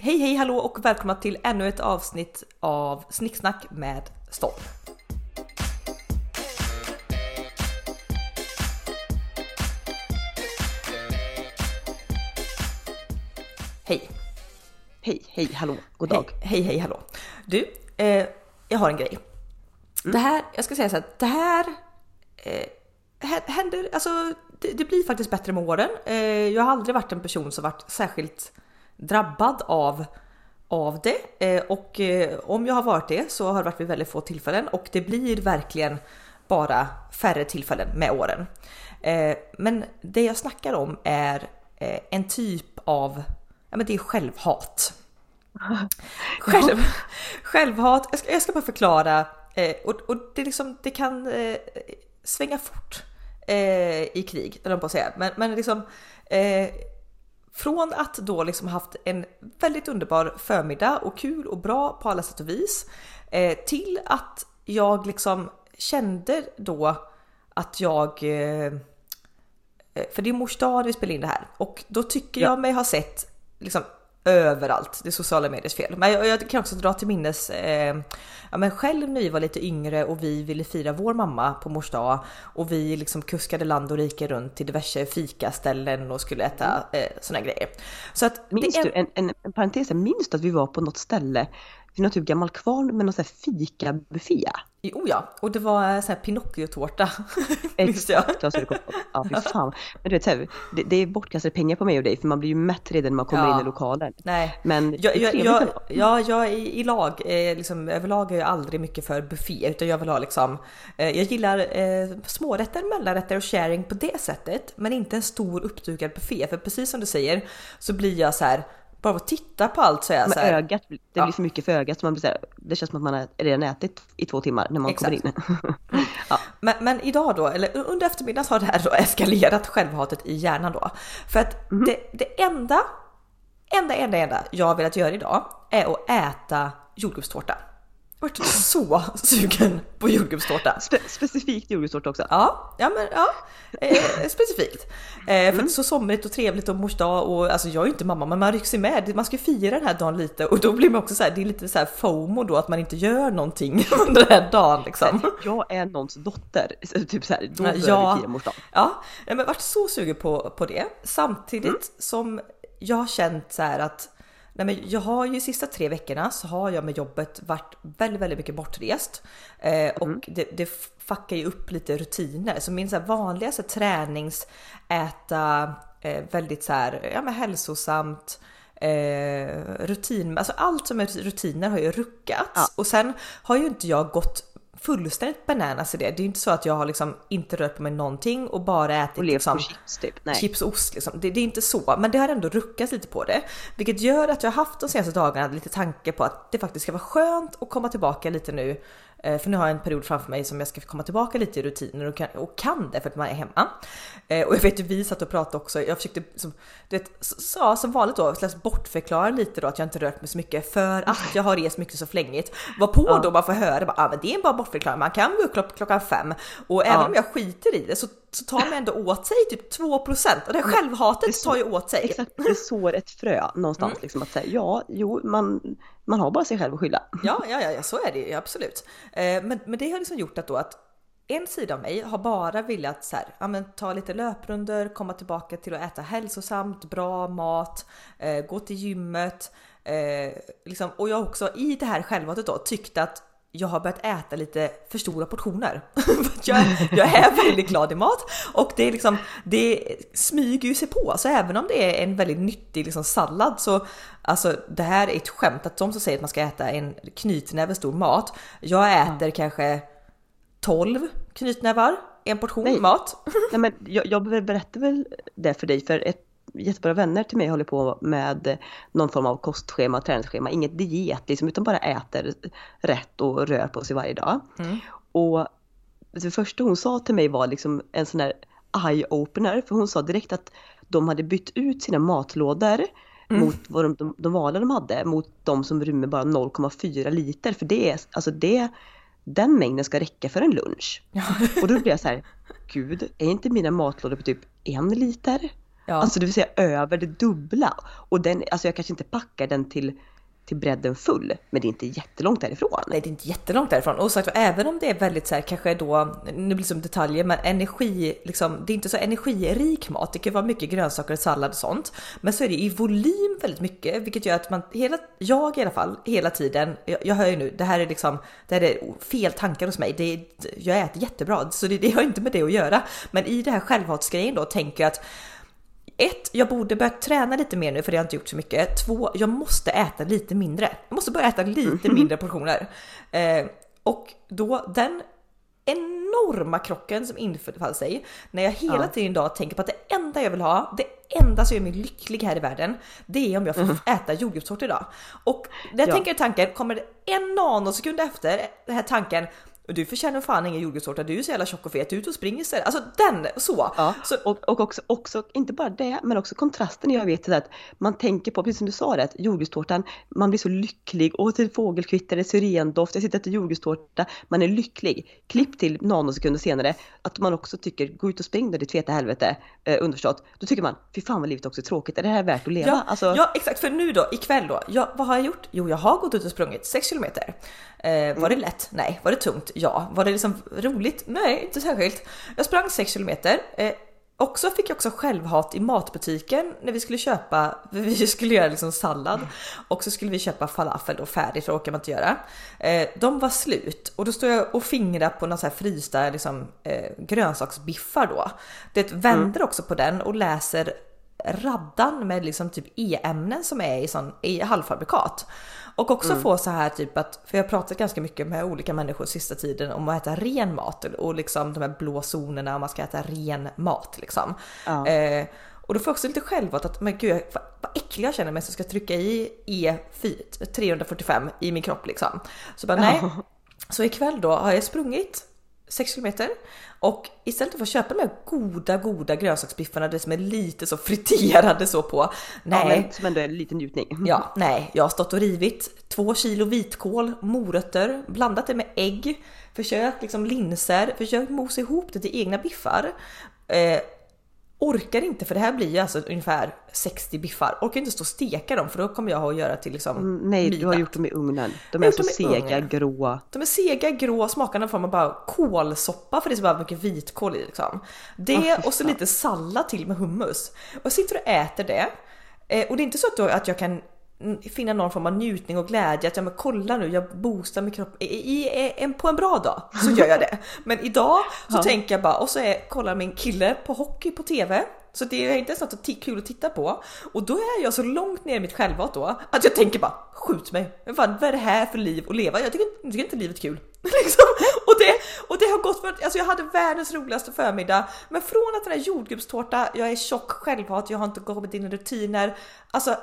Hej hej hallå och välkomna till ännu ett avsnitt av Snicksnack med Stopp. Hej! Hej, hej, hallå, god dag. Hej, hej, hej hallå. Du, eh, jag har en grej. Det här, jag ska säga så här, det här eh, hä- händer, alltså det, det blir faktiskt bättre med åren. Eh, jag har aldrig varit en person som varit särskilt drabbad av, av det. Eh, och eh, om jag har varit det så har det varit vid väldigt få tillfällen och det blir verkligen bara färre tillfällen med åren. Eh, men det jag snackar om är en typ av, ja men det är självhat. Själv, självhat, jag ska, jag ska bara förklara och, och det, liksom, det kan svänga fort i krig, eller på att säga. Men, men liksom från att då liksom haft en väldigt underbar förmiddag och kul och bra på alla sätt och vis eh, till att jag liksom kände då att jag eh, för det är mors dag vi spelar in det här och då tycker Ja. jag mig ha sett liksom överallt, det är sociala mediers fel. Men jag, jag kan också dra till minnes, eh, ja men själv när vi var lite yngre och vi ville fira vår mamma på mors dag och vi liksom kuskade land och rike runt till diverse fikaställen och skulle äta eh, såna grejer. Så att Minns är, du, en, en, en parentes, minns du att vi var på något ställe, vid någon typ gammal kvarn med någon sån här fikabuffé? Jo ja, och det var eh, sån här Pinocchio-tårta. jag. Exakt, alltså, ja fy fan. Men du vet, så här, det, det är bortkastade pengar på mig och dig för man blir ju mätt redan när man kommer Ja. in i lokalen. Nej, Men Jag, jag, jag, ändå. ja, jag i, i lag, eh, liksom, överlag är jag aldrig mycket för buffé utan jag vill ha liksom, eh, jag gillar eh, smårätter, mellanrätter och sharing på det sättet men inte en stor uppdukad buffé för precis som du säger så blir jag så här bara att titta på allt så är jag så här, ögat, det Ja. blir för mycket för ögat så man blir så här, det känns som att man har redan ätit i två timmar när man kommer in. ja. Men, men idag då, eller under eftermiddagen så har det här då eskalerat självhatet i hjärnan då. För att Mhm. det, det enda, enda, enda, enda jag har velat göra idag är att äta jordgubbstårta. Varit så sugen på jordgubbstårta. Spe, specifikt jordgubbstårta också. Ja, ja men ja, eh, specifikt. Eh, för att så somrigt och trevligt och mors dag och alltså jag är ju inte mamma men man rycks ju med. Man ska ju fira den här dagen lite och då blir man också så här, det är lite så här FOMO då att man inte gör någonting under den här dagen liksom. Jag är någons dotter, typ så här, då bör Ja. vi fira mors dag. Ja, men varit så sugen på, på det samtidigt Mm. som jag har känt så här att nej, men jag har ju de sista tre veckorna så har jag med jobbet varit väldigt, väldigt mycket bortrest eh, och Mm. det, det fuckar ju upp lite rutiner. Så min så här vanligaste tränings äta eh, väldigt så här, ja men hälsosamt eh, rutin, alltså allt som är rutiner har ju ruckats Ja. och sen har ju inte jag gått fullständigt bananas i det. Det är ju inte så att jag har liksom inte rört på mig någonting och bara ätit Och liksom, chips typ. Nej. chips och ost. Liksom. Det, det är inte så, men det har ändå ruckats lite på det. Vilket gör att jag har haft de senaste dagarna lite tanke på att det faktiskt ska vara skönt att komma tillbaka lite nu. Eh, För nu har jag en period framför mig som jag ska komma tillbaka lite i rutiner och kan, och kan det för att man är hemma. Eh, Och jag vet ju vi satt och pratade också, jag försökte som, du vet, sa som vanligt då, slags bortförklara lite då att jag inte rört mig så mycket för att jag har rest mycket så flängigt. Var på Ja. då man får höra bara, ah, men det är bara bortförklaring, man kan gå upp klock- klockan fem och även Ja. om jag skiter i det så, så tar man ändå åt sig typ 2% och det självhatet så- tar ju åt sig. Exakt, det sår ett frö någonstans Mm. liksom att säga ja, jo, man, man har bara sig själv att skylla. Ja, ja, ja, så är det ju absolut. Eh, men, men det har liksom gjort att då att en sida av mig har bara velat så här, ja, men, ta lite löprunder, komma tillbaka till att äta hälsosamt, bra mat, eh, gå till gymmet. Eh, liksom, och jag också i det här självhatet då tyckt att jag har börjat äta lite för stora portioner. Jag, jag är väldigt glad i mat och det är liksom, det smyger ju sig på. Så även om det är en väldigt nyttig liksom sallad så alltså det här är ett skämt att de som säger att man ska äta en knytnäve stor mat. Jag äter kanske 12 knytnävar, en portion Nej. mat. Nej, men jag, jag berättar väl det för dig för ett jättebra vänner till mig håller på med någon form av kostschema, träningsschema, inget diet liksom, utan bara äter rätt och rör på sig varje dag. Mm. Och det första hon sa till mig var liksom en sån här eye-opener, för hon sa direkt att de hade bytt ut sina matlådor mot vad de, de, de vanliga de hade, mot de som rymmer bara 0,4 liter, för det är, alltså det, den mängden ska räcka för en lunch. Och då blir jag så här, gud, är inte mina matlådor på typ en liter? Ja. Alltså det vill säga över det dubbla. Och den, alltså jag kanske inte packar den till, till bredden full, men det är inte jättelångt därifrån. Nej, det är inte jättelångt därifrån. Och sagt, även om det är väldigt så här, kanske då, nu blir det som detaljer, men energi, liksom, det är inte så energirik mat. Det kan vara mycket grönsaker och sallad och sånt. Men så är det i volym väldigt mycket, vilket gör att man, hela, jag i alla fall, hela tiden, jag, jag hör ju nu, det här är liksom, det här är fel tankar hos mig. Det är, jag äter jättebra, så det, det har inte med det att göra. Men i det här självhatsgrejen då tänker jag att ett, jag borde börja träna lite mer nu för det har jag inte gjort så mycket. Två, jag måste äta lite mindre. Jag måste börja äta lite mindre portioner. Eh, och då den enorma krocken som infaller sig när jag hela Ja. tiden idag tänker på att det enda jag vill ha, det enda som gör mig lycklig här i världen, det är om jag får äta jordgubbstårta idag. Och när jag Ja. tänker tanken kommer det en nanosekund efter den här tanken och du förtjänar fan ingen jordgubbstårta, du är så jävla tjock och fet, du är ute och springer istället. Alltså den, så. Ja, så och, och också, också, inte bara det, men också kontrasten jag vet att man tänker på, precis som du sa det, jordgubbstårtan, man blir så lycklig, och till fågelkvitter, det är syrendoft, jag sitter och äter jordgubbstårta, man är lycklig. Klipp till nanosekunder senare, att man också tycker, gå ut och spring då ditt feta helvete, eh, underförstått. Då tycker man, fy fan vad livet också är tråkigt, är det här värt att leva? Ja, alltså, ja exakt, för nu då ikväll då, ja, vad har jag gjort? Jo, jag har gått ut och sprungit 6 kilometer. Eh, var det lätt? Nej. Var det tungt? Ja. Var det liksom roligt? Nej, inte särskilt. Jag sprang 6 kilometer. Eh, också fick jag också självhat i matbutiken när vi skulle köpa, vi skulle göra liksom sallad och så skulle vi köpa falafel då färdigt för det orkar man inte göra. Eh, de var slut och då står jag och fingrar på några så här frysta liksom, eh, grönsaksbiffar då. Det vänder också på den och läser raddan med liksom typ e-ämnen som är i, sån, i halvfabrikat. Och också få så här typ att, för jag har pratat ganska mycket med olika människor sista tiden om att äta ren mat och liksom de här blå zonerna om man ska äta ren mat liksom. Ja. Eh, och då får jag också lite självhat att men gud vad, vad äcklig jag känner mig som ska trycka i E4 345 i min kropp liksom. Så bara nej. Så ikväll då har jag sprungit 6 kilometer och istället för att köpa de här goda goda grönsaksbiffarna det som är lite så friterade så på. ja, Nej, men som ändå är en liten njutning. Ja, nej, jag har stått och rivit två kilo vitkål, morötter, blandat det med ägg, försökt liksom linser, försökt mosa ihop det till egna biffar. Eh, orkar inte för det här blir ju alltså ungefär 60 biffar. Orkar inte stå och steka dem för då kommer jag ha att göra till liksom Mm, Nej, du har midnatt. gjort dem i ugnen. De är har så gjort dem i sega, ugnen. gråa. De är sega, grå, smakar någon form av bara kolsoppa för det är så bara mycket vitkål i liksom. Det fy och så lite sallad till med hummus. Och jag sitter och äter det. Eh, och det är inte så att, då, att jag kan finna någon form av njutning och glädje att ja men kolla nu jag boostar min kropp. I, i, en, på en bra dag så gör jag det. Men idag så Ja. tänker jag bara och så är, kollar min kille på hockey på TV. Så det är inte ens något kul att titta på. Och då är jag så långt ner i mitt självhat då att jag tänker bara skjut mig. Men Fan, vad är det här för liv att leva? Jag tycker, jag tycker inte livet är kul. liksom. och, det, och det har gått för att alltså jag hade världens roligaste förmiddag. Men från att den här jordgubbstårta, jag är tjock självhat, jag har inte kommit in i rutiner. Alltså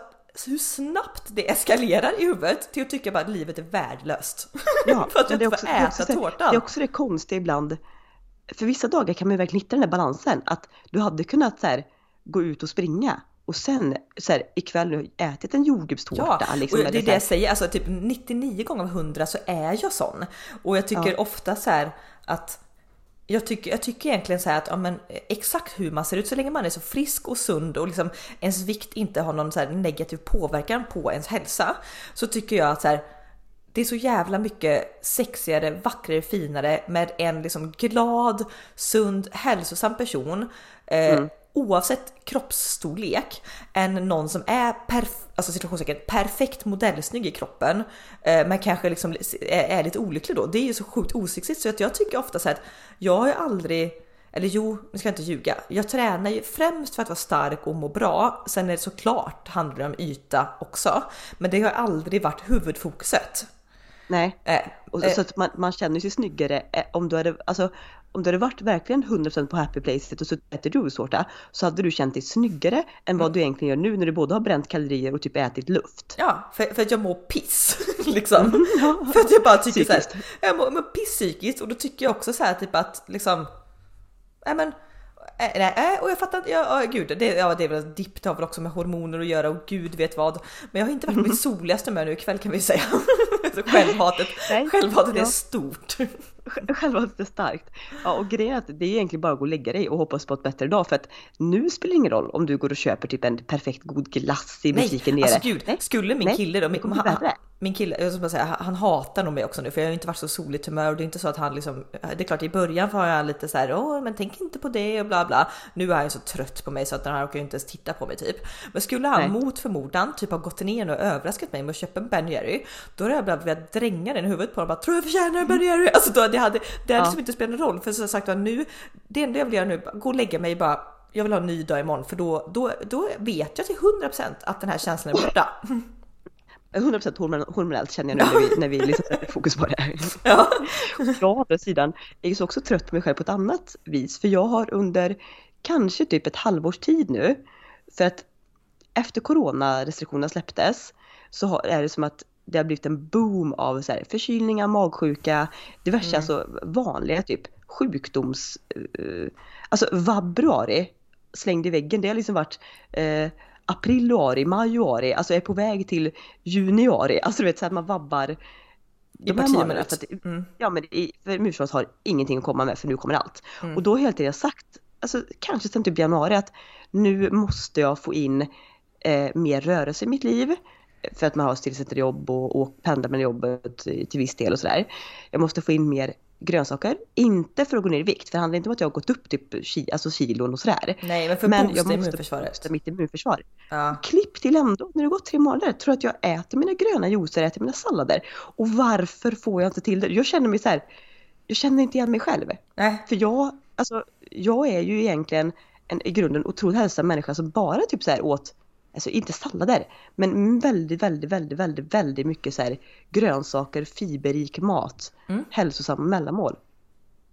hur snabbt det eskalerar i huvudet till att tycka bara att livet är värdelöst. Ja, för att det inte får äta tårtan. Det är också det konstiga ibland. För vissa dagar kan man ju verkligen hitta den här balansen. Att du hade kunnat så här, gå ut och springa och sen så här, ikväll nu ätit en jordgubbstårta. Ja, liksom, och det är det jag säger, alltså typ 99 gånger av 100 så är jag sån. Och jag tycker Ja. ofta så här att jag tycker, jag tycker egentligen så här att ja, men, eh, exakt hur man ser ut så länge man är så frisk och sund och liksom ens vikt inte har någon så här negativ påverkan på ens hälsa så tycker jag att så här, det är så jävla mycket sexigare, vackrare, finare med en liksom glad, sund, hälsosam person eh, mm oavsett kroppsstorlek än någon som är perf- alltså situationstecken, perfekt modellsnygg i kroppen eh, men kanske liksom är, är lite olycklig då. Det är ju så sjukt osexigt så att jag tycker ofta så att jag har ju aldrig eller jo, nu ska jag inte ljuga. Jag tränar ju främst för att vara stark och må bra. Sen är det såklart handlar det om yta också. Men det har aldrig varit huvudfokuset. Nej, Eh, och eh, så att man, man känner sig snyggare eh, om du hade, alltså om du hade varit verkligen 100% på happy placet och så äter jordgubbstårta så hade du känt dig snyggare än vad du egentligen gör nu när du både har bränt kalorier och typ ätit luft. Ja, för, för att jag mår piss liksom. för att jag bara tycker Psykiskt. jag mår, mår piss psykiskt och då tycker jag också så här typ att liksom, nej men, äh, nej, och jag fattar inte, ja, ja gud, det, ja, det är väl dipp, det har väl också med hormoner att göra och gud vet vad. Men jag har inte varit på mitt soligaste humör nu ikväll kan vi säga. Självhatet, Nej, självhatet är stort. Självhatet är starkt. Ja, och grejen är att det är egentligen bara att gå och lägga dig och hoppas på ett bättre dag. För att nu spelar det ingen roll om du går och köper typ en perfekt god glass i butiken Nej, nere. alltså gud, Nej. skulle min Nej, kille då, min, han, min kille, jag ska säga, han hatar nog mig också nu för jag har ju inte varit så soligt humör och det är inte så att han liksom, det är klart i början var jag lite så här, åh men tänk inte på det och bla bla. Nu är han så trött på mig så att han orkar ju inte ens titta på mig typ. Men skulle han Nej. mot förmodan typ ha gått ner och överraskat mig med att köpa en Ben Jerry, då hade jag bara velat dränga den i huvudet på honom bara, tror jag förtjänar en Ben Jerry? Alltså då, det hade, det hade Ja. liksom inte spelat någon roll för som sagt nu, det enda jag vill göra nu, gå och lägga mig bara jag vill ha en ny dag imorgon för då, då, då vet jag till 100% att den här känslan är borta. 100% hormon- hormonellt känner jag nu när vi, när vi liksom sätter fokus på det här. Ja. Jag å andra sidan är ju så också trött på mig själv på ett annat vis. För jag har under kanske typ ett halvårs tid nu. För att efter coronarestriktionerna släpptes så är det som att det har blivit en boom av så här, förkylningar, magsjuka, diverse alltså vanliga typ sjukdoms... Uh, alltså vabruari slängd i väggen. Det har liksom varit uh, apriluari, majuari, alltså är på väg till juniari. Alltså du vet så att man vabbar I de här månaderna. minut. För att, Mm. Ja men i, för Murstads har ingenting att komma med för nu kommer allt. Mm. Och då har jag hela tiden sagt, alltså kanske sen typ januari att nu måste jag få in eh, mer rörelse i mitt liv. För att man har stillasittande jobb och, och pendlar mellan jobbet till viss del och sådär. Jag måste få in mer grönsaker. Inte för att gå ner i vikt, för det handlar inte om att jag har gått upp typ ki, alltså kilon och sådär. Nej, men för Men jag måste immunförsvaret. boosta mitt immunförsvar. Ja. Klipp till ändå, när det gått tre månader, tror att jag äter mina gröna juicer, äter mina sallader. Och varför får jag inte till det? Jag känner mig så här, jag känner inte igen mig själv. Nej, För jag, alltså, jag är ju egentligen en i grunden otroligt hälsosam människa som bara typ så här åt, alltså inte sallader, men väldigt, väldigt, väldigt, väldigt, väldigt mycket så här grönsaker, fiberrik mat, Mm. hälsosamma mellanmål.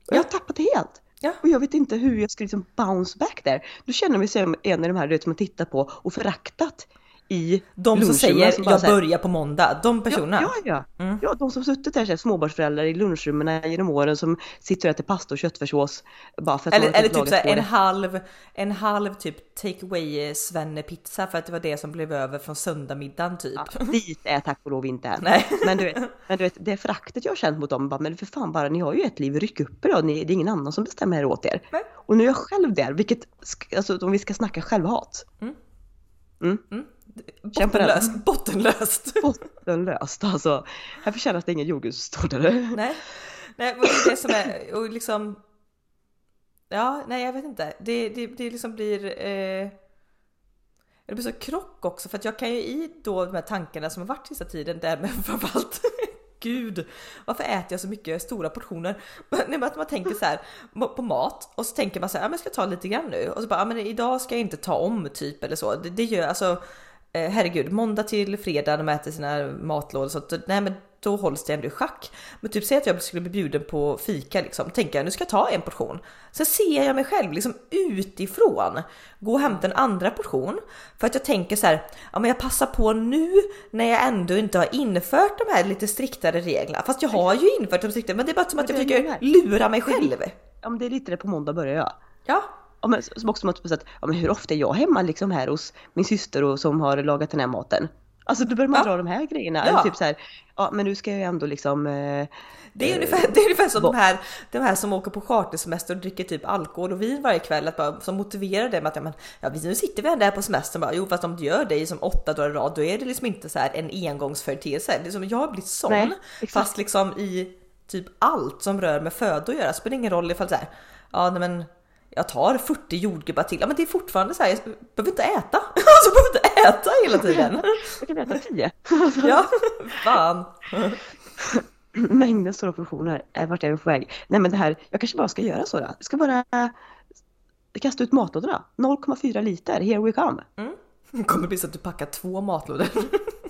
Och jag har tappat det helt. Ja. Och jag vet inte hur jag ska liksom bounce back där. Då känner jag mig som en av de här du vet, som man tittar på och föraktat i de som säger som jag här- börjar på måndag, de personerna. Ja, ja, ja. Mm. ja, de som suttit där, så här, småbarnsföräldrar i lunchrummen genom åren som sitter och äter pasta och köttfärssås bara för att Eller, eller typ så här, en halv, en halv typ take away svennepizza för att det var det som blev över från söndagmiddagen typ. Ja, dit är tack och lov inte än. Nej. Men du, vet, men du vet, det föraktet jag har känt mot dem, bara, men för fan bara, ni har ju ett liv, ryck upp er då, ni, det är ingen annan som bestämmer här åt er. Nej. Och nu är jag själv där, vilket, alltså om vi ska snacka självhat, Känn på den. Bottenlöst. Bottenlöst. bottenlöst alltså. Här förtjänas det ingen jordgubbstårtare. Nej, nej, men det som är och liksom. Ja, nej, jag vet inte. Det, det, det liksom blir. Eh, det blir så krock också för att jag kan ju i då de här tankarna som har varit sista tiden där med framförallt Gud, varför äter jag så mycket stora portioner? Men att man tänker så här på mat och så tänker man så här, ja, men jag ska ta lite grann nu och så bara, ja, men idag ska jag inte ta om typ eller så. Det, det gör alltså herregud, måndag till fredag man äter sina matlådor så att, nej men då hålls det ändå i schack. Men typ säg att jag skulle bli bjuden på fika liksom, tänker jag nu ska jag ta en portion. Sen ser jag mig själv liksom utifrån gå och hämta en andra portion för att jag tänker så här, ja men jag passar på nu när jag ändå inte har infört de här lite striktare reglerna. Fast jag har ju infört de striktare, men det är bara som att jag försöker lura mig själv. Ja men det är lite det på måndag börjar jag. Ja, Ja, men som också måste på sätt, ja men hur ofta är jag hemma liksom här hos min syster och som har lagat den här maten? Alltså då börjar man Ja. dra de här grejerna. Ja. Typ så här, ja men nu ska jag ju ändå liksom eh, Det är, ungefär, det är ungefär som de här, de här som åker på chartersemester och dricker typ alkohol och vin varje kväll, att bara, som motiverar det med att ja, men, ja, nu sitter vi ändå här på semestern bara, jo fast om du gör det i som åtta dagar i rad då är det liksom inte så här en engångsföreteelse. Det är som, jag har blivit sån, Nej, fast liksom i typ allt som rör med föda att göra, spelar ingen roll ifall så här, ja nej, men jag tar 40 jordgubbar till, ja men det är fortfarande så här, jag behöver inte äta, alltså jag behöver inte äta hela tiden. jag kan äta tio. Ja, fan. Mängden stora portioner, är vart är vi på väg? Nej men det här, jag kanske bara ska göra så då. Jag ska bara eh, kasta ut matlådorna. 0,4 liter, here we come. Det kommer bli så att du packar två matlådor.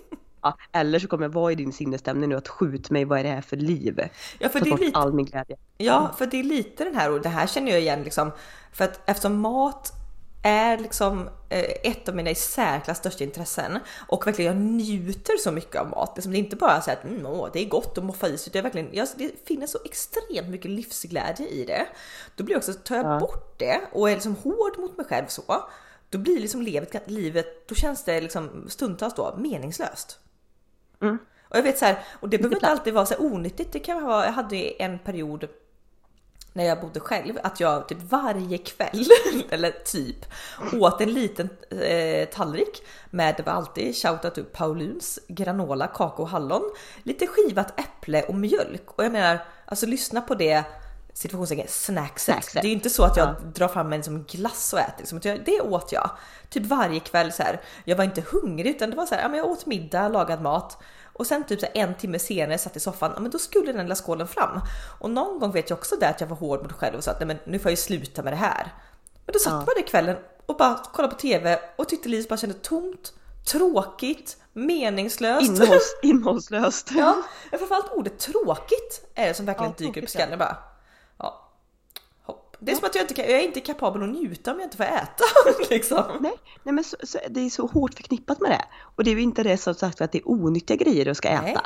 Ja, eller så kommer jag vara i din sinnesstämning nu att skjut mig, vad är det här för liv? Ja, för Ta det är lite, all min glädje. ja, för det är lite den här och det här känner jag igen liksom för att eftersom mat är liksom eh, ett av mina i särklass största intressen och verkligen jag njuter så mycket av mat. Liksom, det är inte bara så att mm, åh, det är gott att moffa i sig, det, är verkligen, jag, det finns så extremt mycket livsglädje i det. Då blir jag också, tar jag Ja. bort det och är liksom hård mot mig själv så, då blir liksom livet, livet då känns det liksom stundtals då meningslöst. Mm. Och jag vet så här, och det behöver inte alltid vara så här onyttigt. Det kan vara, jag hade en period när jag bodde själv att jag typ varje kväll eller typ åt en liten eh, tallrik med det var alltid shoutout till Pauluns granola, kakao och hallon, lite skivat äpple och mjölk och jag menar alltså lyssna på det situationstecken snackset. Snackset. Det är ju inte så att jag Ja. drar fram en som glass och äter. Liksom. Det åt jag typ varje kväll så här. Jag var inte hungrig utan det var så här, ja, men jag åt middag, lagad mat och sen typ så här, en timme senare satt i soffan, ja, men då skulle den lilla skålen fram. Och någon gång vet jag också där att jag var hård mot mig själv och sa att nej, men nu får jag ju sluta med det här. Men då satt Ja. man där kvällen och bara kollade på TV och tyckte livet bara kändes tomt, tråkigt, meningslöst. Innehålls, innehållslöst. Ja, framförallt ordet tråkigt är det som verkligen Ja, dyker upp i skallen bara. Det är som att jag inte jag är inte kapabel att njuta om jag inte får äta liksom. Nej, nej men så, så, det är så hårt förknippat med det. Och det är ju inte det som sagt att det är onyttiga grejer du ska äta. Nej.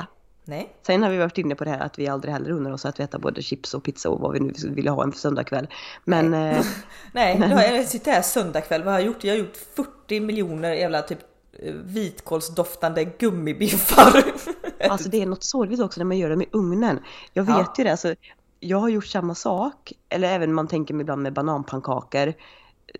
Nej. Sen har vi varit inne på det här att vi aldrig heller unnar oss att äta både chips och pizza och vad vi nu vill ha en söndagkväll. Men eh, Nej, har jag sitter här söndag kväll. Vad har jag gjort? Jag har gjort 40 miljoner jävla typ eh, vitkålsdoftande gummibiffar. alltså det är något sorgligt också när man gör dem i ugnen. Jag vet Ja. ju det, alltså, jag har gjort samma sak. Eller även man tänker ibland med bananpannkakor.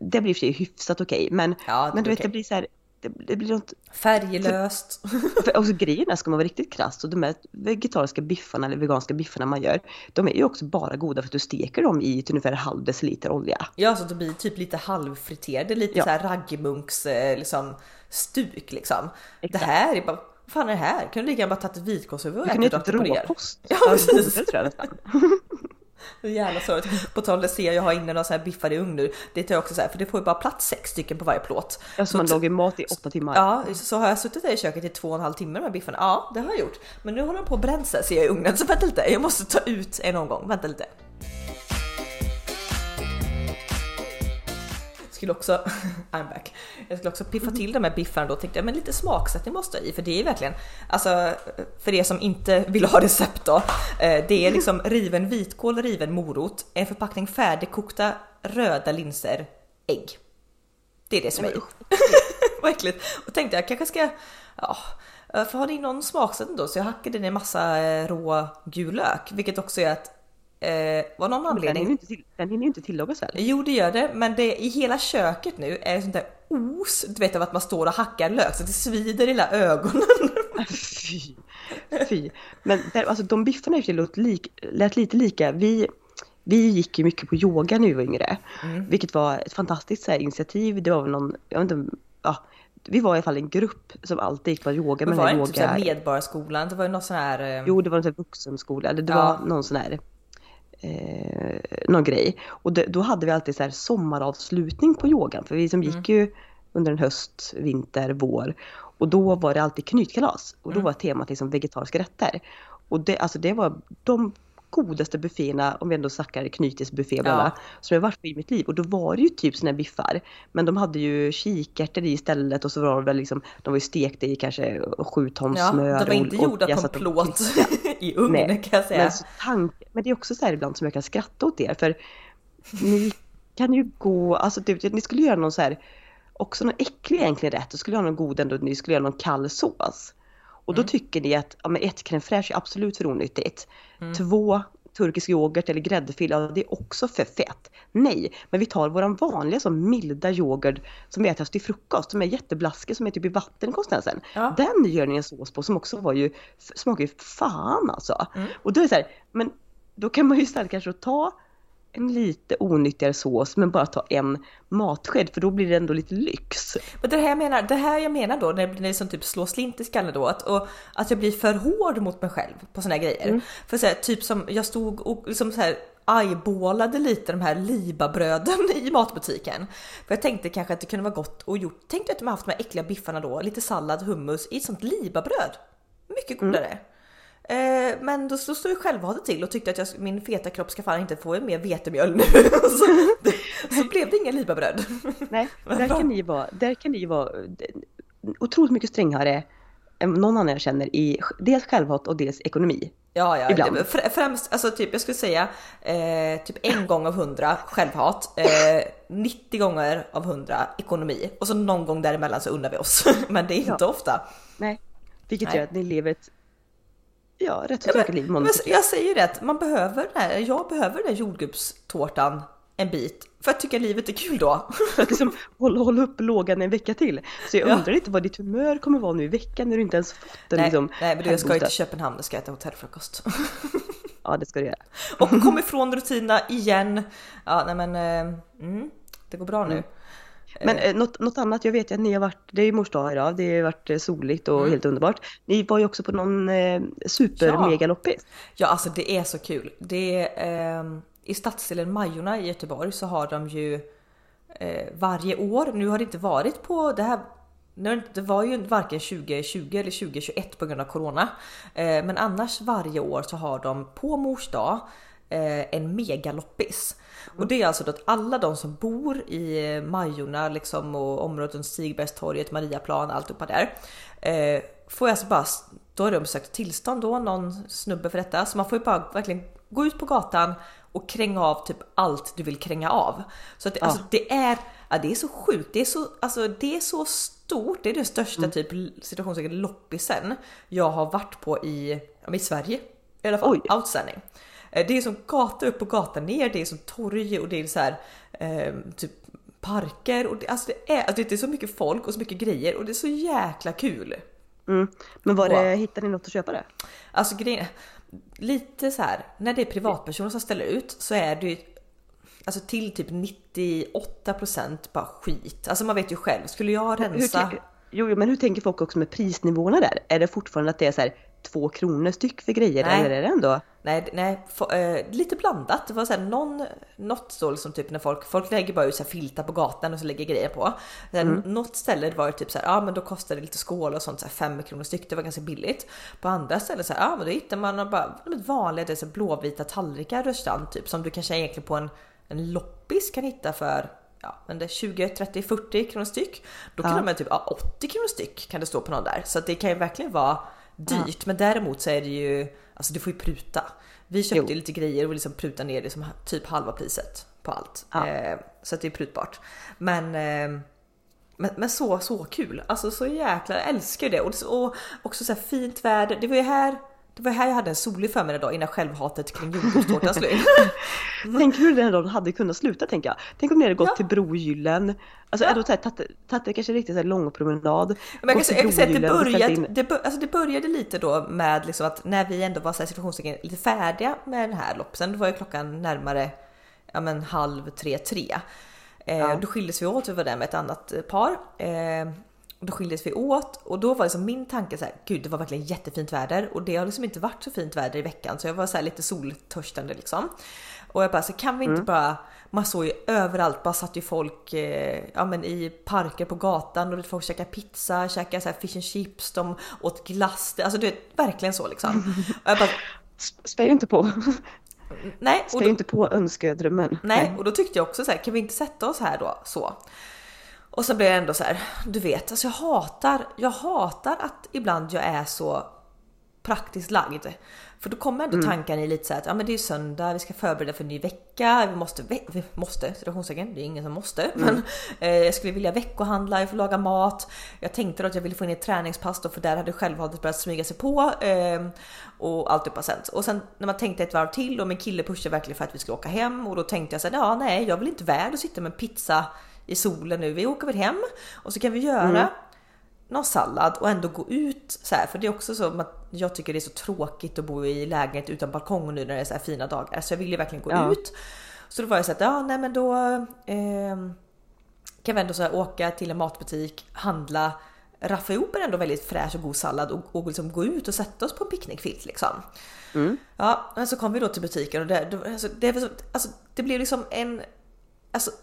Det blir i och för sig hyfsat okej. men, Ja, men du vet det blir så här, det, det blir något Färglöst. För, och så grejen är, ska man vara riktigt krass, så de här vegetariska biffarna eller veganska biffarna man gör, de är ju också bara goda för att du steker dem i till ungefär halv deciliter olja. Ja, så det blir typ lite halvfriterade, lite Ja. så här raggmunks eh, liksom stuk liksom. Exakt. Det här är bara, vad fan är det här? Kan du lika gärna bara tagit ett vitkålshuvud och ätit rakt upp och ner? råpost. Ja, Ja, precis. det tror jag nästan. Så jävla sorgligt. På tal om det ser jag, har inne några så här biffar i ugn nu. Det tar jag också så här, för det får ju bara plats sex stycken på varje plåt. Alltså man lagar mat i åtta timmar. Ja, så har jag suttit där i köket i två och en halv timme med biffarna. Ja, det har jag gjort. Men nu håller de på att bränna sig ser jag i ugnen. Så vänta lite, jag måste ta ut en omgång. Vänta lite. Skulle också, I'm back. Jag skulle också piffa till de här biffarna då tänkte jag, men lite smaksättning måste jag i för det är verkligen, alltså för er som inte vill ha recept då. eh, Det är liksom riven vitkål, riven morot, en förpackning färdigkokta röda linser, ägg. Det är det som är i. Vad äckligt. Och tänkte jag kanske ska, ja, för har ni någon smaksättning då? Så jag hackade ner massa eh, rå gul lök, vilket också är att eh, var någon Den hinner anledning. inte, till, den hinner ju inte tillagas väl? Jo det gör det, men det i hela köket nu är det sånt där os, du vet av att man står och hackar lök så det svider i hela ögonen. Fy. Fy. Men där, alltså, de biffarna i och för sig låt lik, lät lite lika. Vi, vi gick ju mycket på yoga var yngre. Mm. Vilket var ett fantastiskt så här, initiativ. Det var väl någon, jag vet inte, ja, vi var i alla fall en grupp som alltid gick på yoga. Men var det inte typ yoga, Medborgarskolan? Det var ju något sån här... eh, Jo, det var en sån här vuxenskola, eller det Ja. var någon sån här eh, någon grej. Och det, då hade vi alltid så här sommaravslutning på yogan, för vi som Mm. gick ju under en höst, vinter, vår. Och då var det alltid knytkalas och då Mm. var temat liksom vegetariska rätter. Och det, alltså det var de godaste bufféerna, om vi ändå snackar knytisbuffé bland Ja. som jag varit på i mitt liv. Och då var det ju typ såna biffar. Men de hade ju kikärtor i istället och så var det väl liksom, de var ju stekta i kanske sju ton Ja, smör. de var inte och- gjorda på plåt i ugnen Nej, kan jag säga. Men, så tank, men det är också så här ibland som jag kan skratta åt er för ni kan ju gå, alltså typ, ni skulle göra någon så här, också någon äcklig egentligen rätt, och skulle göra någon god ändå, ni skulle göra någon kall sås. Och då tycker ni att, ja men ett crème fraîche är absolut för onyttigt. Två turkisk yoghurt eller gräddfil, ja det är också för fett. Nej, men vi tar våran vanliga som milda yoghurt som vi äter till frukost, som är jätteblaskig, som är typ i vattenkonsistensen. Ja. Den gör ni en sås på som också var ju, smakar ju fan alltså. Mm. Och då är det så här, men då kan man ju istället kanske ta en lite onyttigare sås men bara ta en matsked för då blir det ändå lite lyx. Men det här jag menar, det här jag menar då när det blir som typ slår slint i skallen då att, och, att jag blir för hård mot mig själv på såna här grejer. Mm. För så här, typ som jag stod och liksom så här eyeballade lite de här libabröden i matbutiken. För jag tänkte kanske att det kunde vara gott och gjort. Tänkte att de har haft de här äckliga biffarna då, lite sallad, hummus i ett sånt libabröd. Mycket godare. Eh, men då, då stod jag självhatet till och tyckte att jag, min feta kropp ska fan inte få mer vetemjöl nu. så, så blev det inga libabröd. Nej, där kan ni vara, där kan ni vara eh, otroligt mycket strängare än någon annan jag känner i dels självhat och dels ekonomi. Ja, ja, Ibland. främst alltså typ jag skulle säga eh, typ en gång av hundra självhat, eh, 90 gånger av hundra ekonomi och så någon gång däremellan så unnar vi oss. Men det är inte ofta. Nej, vilket Nej. gör att ni lever ett ja, rätt tråkigt liv. fredag. jag säger det, att man behöver det här, jag behöver den här jordgubbstårtan en bit för att tycka livet är kul då. Liksom hålla, hålla upp lågan en vecka till. Så jag Ja. undrar inte vad ditt humör kommer vara nu i veckan när du inte ens fått en Nej, liksom, nej men du, jag ska ju till Köpenhamn och ska äta hotellfrukost. Ja, det ska du göra. och kom ifrån rutinerna igen. Ja, nej men eh, mm, det går bra nu. Men eh, något, något annat, jag vet att ni har varit, det är ju mors dag idag, det har varit eh, soligt Mm. och helt underbart. Ni var ju också på någon eh, super Ja. mega loppis. Ja, alltså det är så kul. Det ehm, I stadsdelen Majorna i Göteborg så har de ju eh, varje år, nu har det inte varit på det här det var ju varken 2020 eller 2021 på grund av corona. Eh, men annars varje år så har de på mors dag eh, en megaloppis. Och det är alltså att alla de som bor i Majorna liksom och området runt Stigbergstorget, Mariaplan, alltihopa där. Eh, får alltså bara, då har de sökt tillstånd då, någon snubbe för detta. Så man får ju bara verkligen gå ut på gatan och kränga av typ allt du vill kränga av. Så att det, alltså, det är, ja, det är så sjukt, det är så, alltså, det är så stort, det är den största typ situationssäkert loppisen jag har varit på i, ja, i Sverige. I alla fall, Oj. outstanding. Eh, Det är som gata upp och gata ner, det är som torg och det är så här eh, typ parker och det, alltså det, är, alltså det är så mycket folk och så mycket grejer och det är så jäkla kul. Mm. Men var det, Wow. hittade ni något att köpa det? Alltså grejen lite så här när det är privatpersoner som ställer ut så är det ju alltså till typ 98% bara skit. Alltså man vet ju själv, skulle jag Hur, rensa tän- jo, jo, men hur tänker folk också med prisnivåerna där? Är det fortfarande att det är så här två kronor styck för grejer Nej. eller är det ändå? Nej, nej få- eh, lite blandat. Det var så här, någon, något så liksom typ när folk, folk lägger bara ut filtar på gatan och så lägger grejer på. Sen, Något ställe var det typ så här, ja men då kostade det lite skål och sånt så här, fem kronor styck. Det var ganska billigt. På andra ställen så här, ja men då hittar man bara vanliga det så blåvita tallrikar restaurang typ som du kanske egentligen på en, en loppis kan hitta för ja, men det är 20, 30, 40 kronor styck. Då kan Ja. de typ ja, 80 kronor styck kan det stå på någon där. Så att det kan ju verkligen vara dyrt. Men däremot så är det ju, alltså du får ju pruta. Vi köpte Jo. lite grejer och liksom pruta ner det som typ halva priset på allt. Ja. Eh, så att det är prutbart. Men, eh, men, men så, så kul. Alltså så jäkla, jag älskar det. Och, och också så fint väder. Det var ju här, det var här jag hade en solig förmiddag då innan självhatet kring jordgubbstårtan slog. Tänk hur den dagen hade kunnat sluta tänker jag. Tänk om ni hade gått Ja. till Brogyllen. Alltså Ja. är då så här, tagit, kanske riktigt här lång promenad. Men jag kan, jag kan säga att det började, in- det, alltså det började lite då med liksom att när vi ändå var så här lite färdiga med den här loppsen, då var ju klockan närmare ja men halv tre, tre. Eh, Ja. Då skildes vi åt, vi var där med ett annat eh, par. Eh, då skildes vi åt och då var liksom min tanke så här, gud det var verkligen jättefint väder och det har liksom inte varit så fint väder i veckan så jag var så lite soltörstande liksom. Och jag bara så kan vi inte bara, man såg ju överallt, bara satt ju folk eh, ja, men i parker på gatan och folk käkade pizza, käkade så fish and chips, de åt glass, alltså det är verkligen så liksom. Och jag bara, Spär inte på. nej, Spär inte på önskedrömmen. Nej, och då tyckte jag också så här, kan vi inte sätta oss här då så? Och så blev jag ändå så här, du vet, alltså jag hatar, jag hatar att ibland jag är så praktiskt lagd. För då kommer ändå tankarna i lite så här att ja, men det är söndag, vi ska förbereda för en ny vecka, vi måste, vi måste, situationstecken, det är ingen som måste, men eh, jag skulle vilja veckohandla, jag får laga mat. Jag tänkte att jag ville få in ett träningspass då, för där hade självhatet börjat smyga sig på eh, och allt upp sen. Och sen när man tänkte ett varv till och min kille pushade verkligen för att vi skulle åka hem och då tänkte jag så här, ja nej, jag vill inte värd att sitta med pizza i solen nu. Vi åker väl hem och så kan vi göra någon sallad och ändå gå ut så här. För det är också så att jag tycker det är så tråkigt att bo i lägenhet utan balkong nu när det är så här fina dagar. Så jag vill ju verkligen gå Ja. ut. Så då var jag så att ja, nej men då ehm, kan vi ändå så här åka till en matbutik, handla, raffa ihop en ändå väldigt fräsch och god sallad och, och liksom gå ut och sätta oss på en picknickfilt liksom. Ja, men så kom vi då till butiken och det, alltså, det, alltså, det blev liksom en alltså, eh,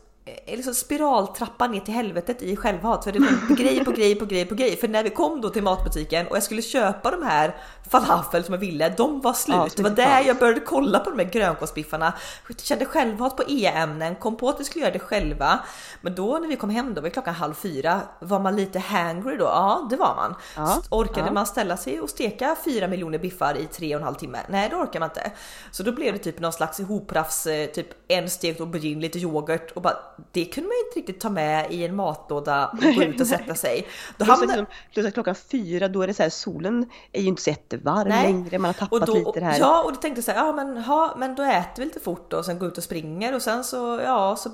liksom spiraltrappa ner till helvetet i självhat. För det var grej på grej på grej på grej. För när vi kom då till matbutiken och jag skulle köpa de här falafel som jag ville, de var slut. Ja, det var där jag började kolla på de här grönkålsbiffarna. Kände självhat på e-ämnen, kom på att vi skulle göra det själva. Men då när vi kom hem, då var klockan halv fyra, var man lite hangry då? Ja, det var man. Ja, Orkade ja. man ställa sig och steka fyra miljoner biffar i tre och en halv timme? Nej, det orkar man inte. Så då blev det typ någon slags ihoprafs, eh, typ en stekt aubergine, lite yoghurt och bara det kunde man inte riktigt ta med i en matlåda och gå ut och sätta sig. Då hamnar, liksom, plus att klockan fyra då är det så här, solen är ju inte så jättevarm Nej. längre, man har tappat och då, lite det här. Ja, och då tänkte jag så här, ja men, ha, men då äter vi lite fort då, och sen gå ut och springer och sen så, ja så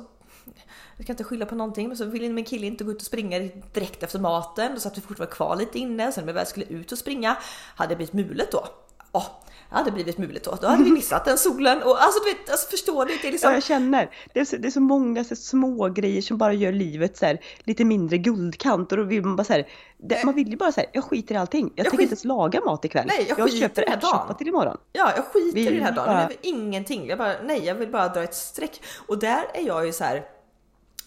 jag kan inte skylla på någonting, men så ville min kille inte gå ut och springa direkt efter maten. Då satt vi fortfarande kvar lite inne. Sen när vi väl skulle ut och springa hade det blivit mulet då. Åh, hade blivit mulet då. Då hade vi missat den solen. Och alltså du vet, alltså, förstår du? Det är liksom... Ja, jag känner. Det är så, det är så många så små grejer som bara gör livet så här, lite mindre guldkant. Och då vill man bara så här, det, man vill ju bara så här, jag skiter i allting. Jag, Jag tänker skit- inte ens laga mat ikväll. Nej, jag jag köper i den här ärtsoppa dagen. till imorgon. Ja, jag skiter Vi i den här dagen. bara- Jag vill ingenting. Jag bara, nej, jag vill bara dra ett streck. Och där är jag ju så här.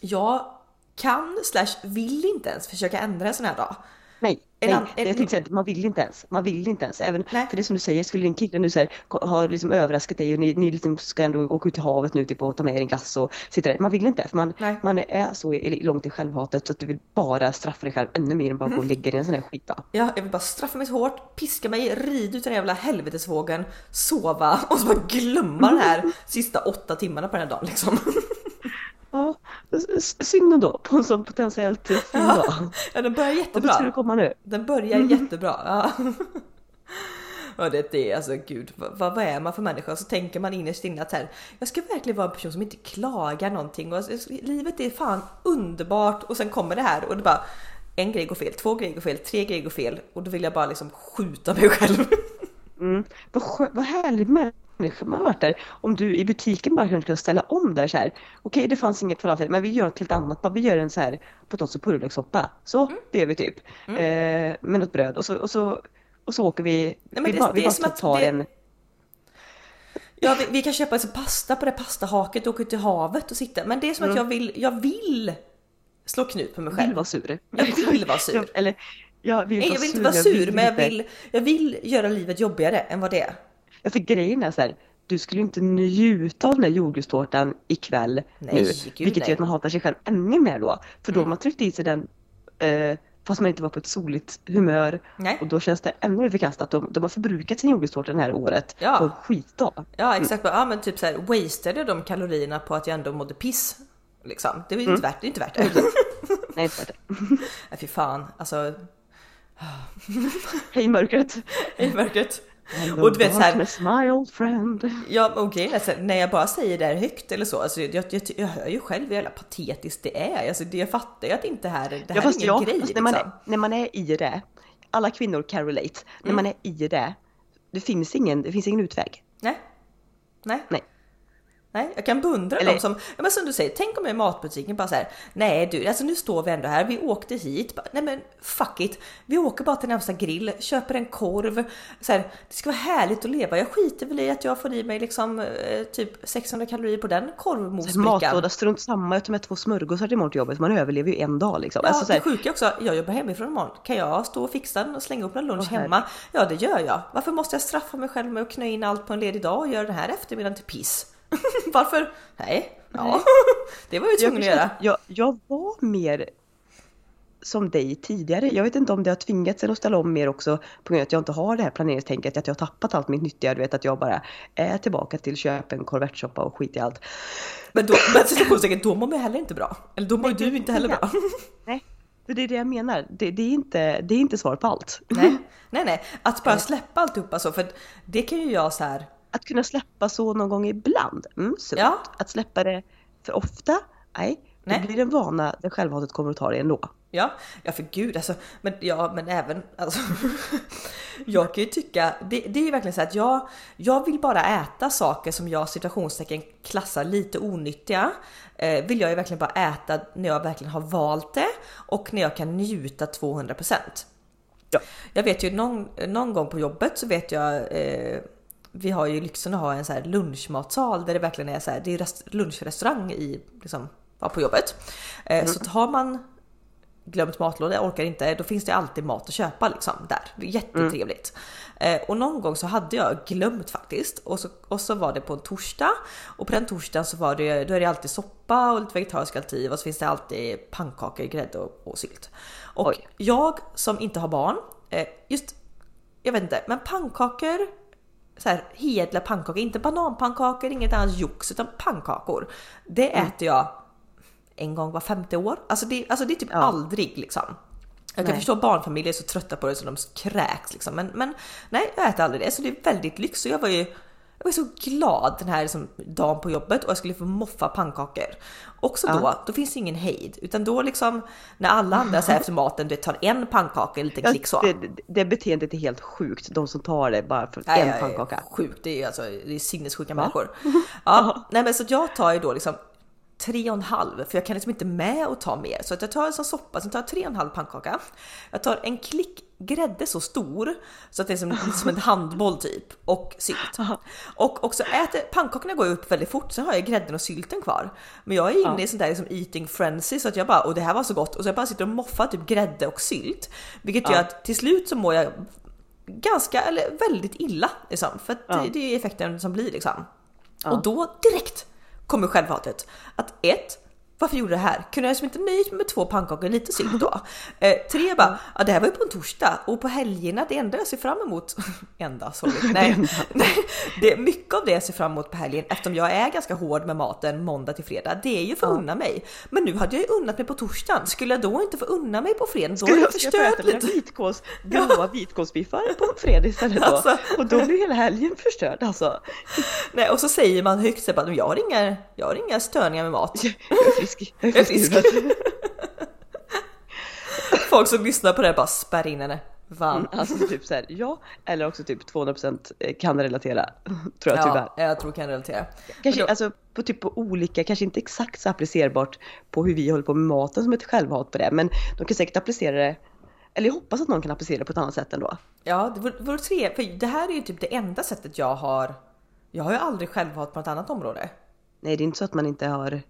Jag kan slash vill inte ens försöka ändra en sån här dag. Nej, nej. Det jag tänkte säga, man vill inte ens. Man vill inte ens. Även, Nej. för det som du säger, skulle din kille nu så här, ha liksom överraskat dig och ni, ni liksom ska ändå åka ut till havet nu typ, och ta med er en glass och sitta där. Man vill inte. För man, Nej. man är så långt i självhatet så att du vill bara straffa dig själv ännu mer än bara gå och lägga dig i en sån här skit. Ja, jag vill bara straffa mig så hårt, piska mig, rida ut den jävla helvetesvågen, sova och så bara glömma den här sista åtta timmarna på den här dagen liksom. Ja, synd ändå på en sån potentiellt fin dag. Ja, den börjar Och då ska jättebra. komma nu. Den börjar jättebra. Ja. Och det, det är alltså gud, vad, vad är man för människa? Så tänker man innerst inne att här, jag ska verkligen vara en person som inte klagar någonting och livet är fan underbart och sen kommer det här och det bara en grej går fel, två grejer går fel, tre grejer går fel och då vill jag bara liksom skjuta mig själv. Mm. Vad, vad härlig människa man varit där. Om du i butiken bara kunde ställa om där så här. Okej, det fanns inget falafel, men vi gör något helt annat. Bara vi gör en så här potatis och purjolökssoppa. Så, Mm. det gör vi typ. Eh, med något bröd. Och så, och så, och så åker vi. men vi det- bara, vi bara tar det- en... Ja, vi, vi kan köpa alltså pasta på det pastahaket och åka ut till havet och sitta. Men det är som att jag vill, jag vill slå knut på mig Vill själv. vara sur. Jag vill vara sur. Jag, eller, jag vill, Nej, jag vill inte sur, vara sur, men jag inte- vill, jag vill göra livet jobbigare än vad det är. Ja, för grejen är så här. Du skulle inte njuta av den där jordgubbstårtan ikväll Nej, nu. gud, vilket gör att man hatar sig själv ännu mer då. För då Mm. har man tryckt i sig den eh, fast man inte var på ett soligt humör. Nej. Och då känns det ännu mer förkastat. De, de har förbrukat sin jordgubbstårta det här året Ja. på en skitdag. Ja exakt, ja men typ såhär wastade de kalorierna på att jag ändå mådde piss. Liksom. Det är ju inte värt det. Är inte värt det. Nej, inte värt det. Nej fy fan, alltså Hej mörkret! i mörkret. Hello Och du vet så här- darkness, my old friend. Ja och grejen är så här, när jag bara säger det här högt eller så, alltså, jag, jag, jag hör ju själv hur jävla patetiskt det är. Alltså, det, jag fattar ju att inte här, det här Ja, fast är ingen ja, grej. fast när, man liksom. är, när man är i det, alla kvinnor can relate, när Mm. man är i det, det finns ingen, det finns ingen utväg. Nej. Nej. Nej. Nej, jag kan beundra Eller- dem som, ja, men som du säger, tänk om jag i matbutiken bara så här, nej du, alltså nu står vi ändå här, vi åkte hit, bara, nej men fuck it, vi åker bara till närmsta grill, köper en korv, så här, det ska vara härligt att leva, jag skiter väl i att jag får i mig liksom eh, typ 600 kalorier på den korvmosbrickan. Matlåda, strunt samma, jag tar med två smörgåsar imorgon till jobbet, man överlever ju en dag liksom. Ja, alltså, så det här, sjuka är också, jag jobbar hemifrån imorgon. Kan jag stå och fixa den och slänga upp en lunch hemma? Ja, det gör jag. Varför måste jag straffa mig själv med att knö in allt på en ledig dag och göra den här eftermiddagen till piss? Varför? Nej, ja, det var ju tvungen att göra. jag, jag var mer som dig tidigare. Jag vet inte om det har tvingats en att ställa om mer också på grund av att jag inte har det här planeringstänket, att jag har tappat allt mitt nyttiga, du vet att jag bara är tillbaka till köpa en korvettsoppa och skit i allt. Men då, men situationstecken, då mår man heller inte bra. Eller då mår Nej, du inte heller bra. Nej, för det är det jag menar. Det, det, är, inte, det är inte svar på allt. Nej, nej, nej. Att bara släppa alltihopa så, för att det kan ju jag så här. Att kunna släppa så någon gång ibland, mm, sunt. Ja. Att släppa det för ofta, nej. Nej. Det blir en vana där självhatet kommer att ta det ändå. Ja, ja för gud alltså. Men ja, men även alltså. jag kan ju tycka det, det är ju verkligen så att jag, jag vill bara äta saker som jag situationstecken klassar lite onyttiga. Eh, vill jag ju verkligen bara äta när jag verkligen har valt det och när jag kan njuta 200%. Ja. Jag vet ju någon, någon gång på jobbet så vet jag eh, vi har ju lyxen att ha en så här lunchmatsal där det verkligen är så här, det är rest- lunchrestaurang i liksom, på jobbet. Eh, Så har man glömt matlåda, orkar inte, då finns det alltid mat att köpa liksom där. Det är jättetrevligt. Eh, och någon gång så hade jag glömt faktiskt och så, och så var det på en torsdag och på den torsdagen så var det, då är det alltid soppa och lite vegetariska alternativ och så finns det alltid pannkakor, grädde och, och sylt. Och Oj. jag som inte har barn, eh, just, jag vet inte, men pannkakor så här hedliga pannkakor, inte bananpannkakor, inget annat jox utan pannkakor. Det äter jag en gång var femte år. Alltså det, alltså det är typ Ja. aldrig liksom. Jag kan Nej. förstå att barnfamiljer är så trötta på det så de kräks liksom. Men, men nej, jag äter aldrig det. Så det är väldigt lyx. Och jag var ju jag var så glad den här liksom, dagen på jobbet och jag skulle få moffa pannkakor. Också Ja. då, då finns det ingen hejd. Utan då liksom när alla andra så här efter maten du tar en pannkaka, en liten Ja, klick så. det, det- det beteendet är helt sjukt, de som tar det bara för Nej, en pannkaka. Sjukt, det är, alltså, det är sinnessjuka människor. Ja, nej, men så jag tar ju då liksom tre och en halv för jag kan liksom inte med och ta mer. Så att jag tar en sån soppa, sen tar jag tre och en halv pannkaka. Jag tar en klick grädde så stor så att det är som, som en handboll typ och sylt. Och också äter, pannkakorna går upp väldigt fort, sen har jag grädden och sylten kvar. Men jag är inne Ja. i sån där liksom eating frenzy så att jag bara, och det här var så gott och så jag bara sitter och moffar typ grädde och sylt. Vilket gör Ja. att till slut så mår jag ganska, eller väldigt illa liksom. För att Ja. det, det är effekten som blir liksom. Och då direkt kommer självhatet. Att ett, varför gjorde jag det här? Kunde jag liksom inte nöjt mig med två pannkakor lite sylt då? Eh, tre, bara, ja, det här var ju på en torsdag och på helgerna, det enda jag ser fram emot, enda sorry, nej, nej, det är mycket av det jag ser fram emot på helgen eftersom jag är ganska hård med maten måndag till fredag. Det är ju för att Ja. unna mig. Men nu hade jag ju unnat mig på torsdagen. Skulle jag då inte få unna mig på fredagen? Då är jag, jag förstört lite. vitkåls, grova vitkålsbiffar på fredag istället då? Alltså. Och då blir hela helgen förstörd alltså. Nej, och så säger man högt så bara, jag har inga, jag har inga störningar med mat. Jag är Jag är frisk. Folk som lyssnar på det här bara spärr in henne. Fan. Alltså typ såhär, ja, eller också typ 200% kan relatera. Tror jag tyvärr. Ja, jag tror kan relatera. Kanske då- alltså på typ på olika, kanske inte exakt så applicerbart på hur vi håller på med maten som ett självhat på det, men de kan säkert applicera det, eller jag hoppas att någon kan applicera det på ett annat sätt ändå. Ja, det vore, vore tre, för det här är ju typ det enda sättet jag har. Jag har ju aldrig självhat på något annat område. Nej, det är inte så att man inte har...